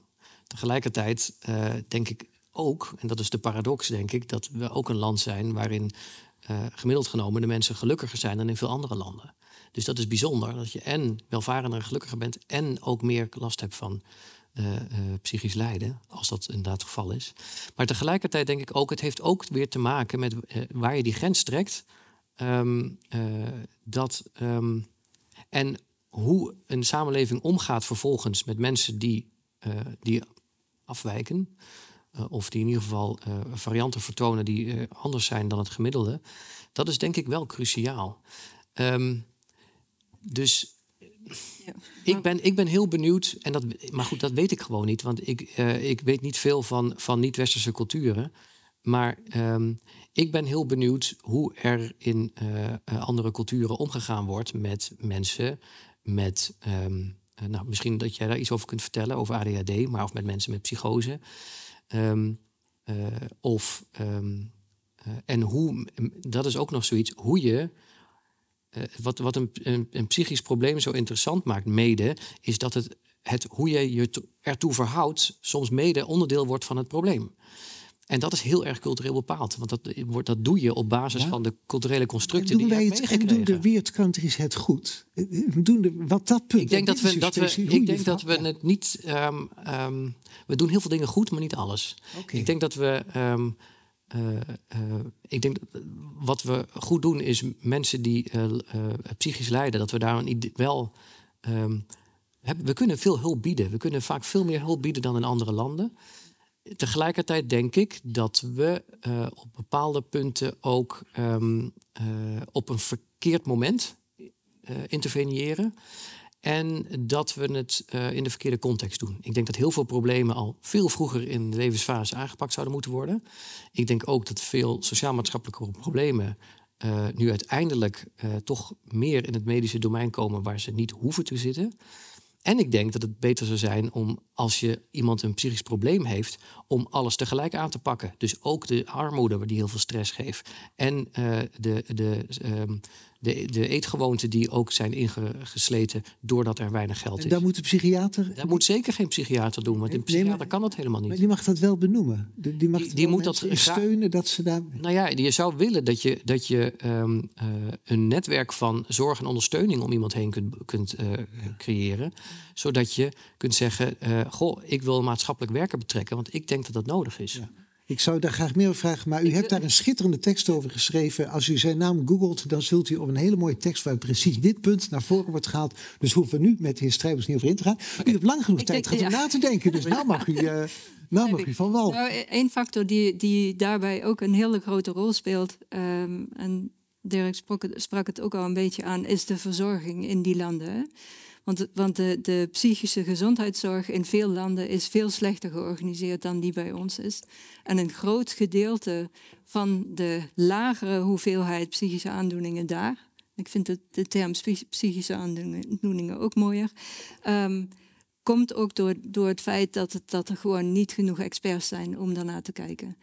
Tegelijkertijd eh, denk ik ook, en dat is de paradox, denk ik, dat we ook een land zijn waarin eh, gemiddeld genomen de mensen gelukkiger zijn dan in veel andere landen. Dus dat is bijzonder, dat je en welvarender en gelukkiger bent en ook meer last hebt van eh, psychisch lijden, als dat inderdaad het geval is. Maar tegelijkertijd denk ik ook, het heeft ook weer te maken met waar je die grens trekt. Ehm, eh, dat, ehm, en hoe een samenleving omgaat vervolgens met mensen die, eh, die afwijken. eh, of die in ieder geval varianten vertonen die anders zijn dan het gemiddelde. Dat is denk ik wel cruciaal. Ehm, dus Ja. ik ben, ik ben heel benieuwd, en dat, maar goed, dat weet ik gewoon niet, want ik, ik weet niet veel van, van niet-westerse culturen. Maar ik ben heel benieuwd hoe er in eh, eh, andere culturen omgegaan wordt met mensen met. ehm, eh, nou, misschien dat jij daar iets over kunt vertellen, over ADHD, maar of met mensen met psychose. Ehm, eh, of, ehm, eh, en hoe, dat is ook nog zoiets, hoe je wat, wat een, een, een psychisch probleem zo interessant maakt, mede, is dat het, het hoe je je to- ertoe verhoudt, soms mede onderdeel wordt van het probleem. En dat is heel erg cultureel bepaald. Want dat, wordt, dat doe je op basis Ja. van de culturele En constructen doen die wij het en doen de weird countries het goed? Eh, Doen de, wat dat punt. Ik denk en dat we, is dat we, ik denk dat we het niet. ehm, ehm, we doen heel veel dingen goed, maar niet alles. Ik denk dat we. ehm, eh, eh, ik denk dat wat we goed doen is mensen die eh, eh, psychisch lijden, dat we daar wel. we kunnen veel hulp bieden. We kunnen vaak veel meer hulp bieden dan in andere landen. Tegelijkertijd denk ik dat we eh, op bepaalde punten ook ehm, eh, op een verkeerd moment eh, interveneren. En dat we het in de verkeerde context doen. Ik denk dat heel veel problemen al veel vroeger in de levensfase aangepakt zouden moeten worden. Ik denk ook dat veel sociaal-maatschappelijke problemen nu uiteindelijk toch meer in het medische domein komen waar ze niet hoeven te zitten. En ik denk dat het beter zou zijn om, als je iemand een psychisch probleem heeft, om alles tegelijk aan te pakken. Dus ook de armoede, die heel veel stress geeft. En eh, de, de, ehm, de, de eetgewoonten die ook zijn ingesleten doordat er weinig geld En is. daar moet de psychiater... Dat moet zeker geen psychiater doen, want een psychiater maar- kan dat helemaal Maar niet. die mag dat wel benoemen. Die, die mag Die- moet dat steunen dat ze daar... Nou ja, je zou willen dat je, dat je ehm, eh, een netwerk van zorg en ondersteuning om iemand heen kunt, kunt eh, creëren. Zodat je kunt zeggen, eh, goh, ik wil een maatschappelijk werker betrekken, want ik denk dat dat nodig is. Ja. Ik zou daar graag meer over vragen, maar u hebt daar een schitterende tekst over geschreven. Als u zijn naam googelt, dan zult u op een hele mooie tekst waar precies dit punt naar voren wordt gehaald. Dus hoeven we nu met de heer Strijbers niet over in te gaan. U hebt lang genoeg Ik tijd gehad om na te denken, dus nou mag u, eh, nou mag u van wal. Nou, één factor die, die daarbij ook een hele grote rol speelt, ehm, en Dirk sprak het, sprak het ook al een beetje aan, is de verzorging in die landen. hè. Want, want de, de psychische gezondheidszorg in veel landen is veel slechter georganiseerd dan die bij ons is. En een groot gedeelte van de lagere hoeveelheid psychische aandoeningen daar, ik vind het, de term psy- psychische aandoeningen ook mooier, ehm, komt ook door, door het feit dat, het, dat er gewoon niet genoeg experts zijn om daarnaar te kijken.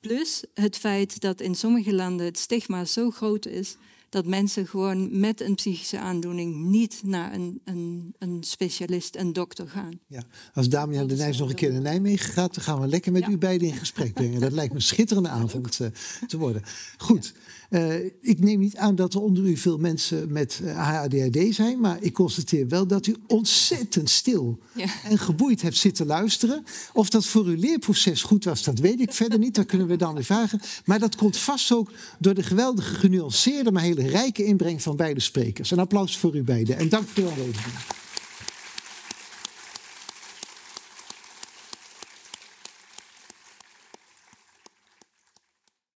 Plus het feit dat in sommige landen het stigma zo groot is dat mensen gewoon met een psychische aandoening niet naar een, een, een specialist, een dokter gaan. Ja. Als Damian de Nijs nog een keer naar Nijmegen gaat, dan gaan we lekker met Ja. u beiden in gesprek brengen. Dat lijkt me een schitterende avond eh, te worden. Goed, eh, ik neem niet aan dat er onder u veel mensen met eh, ADHD zijn, maar ik constateer wel dat u ontzettend stil Ja. en geboeid hebt zitten luisteren. Of dat voor uw leerproces goed was, dat weet ik verder niet. Dat kunnen we dan weer vragen. Maar dat komt vast ook door de geweldige genuanceerde, maar hele rijke inbreng van beide sprekers. Een applaus voor u beiden en dank voor uw aanwezigheid.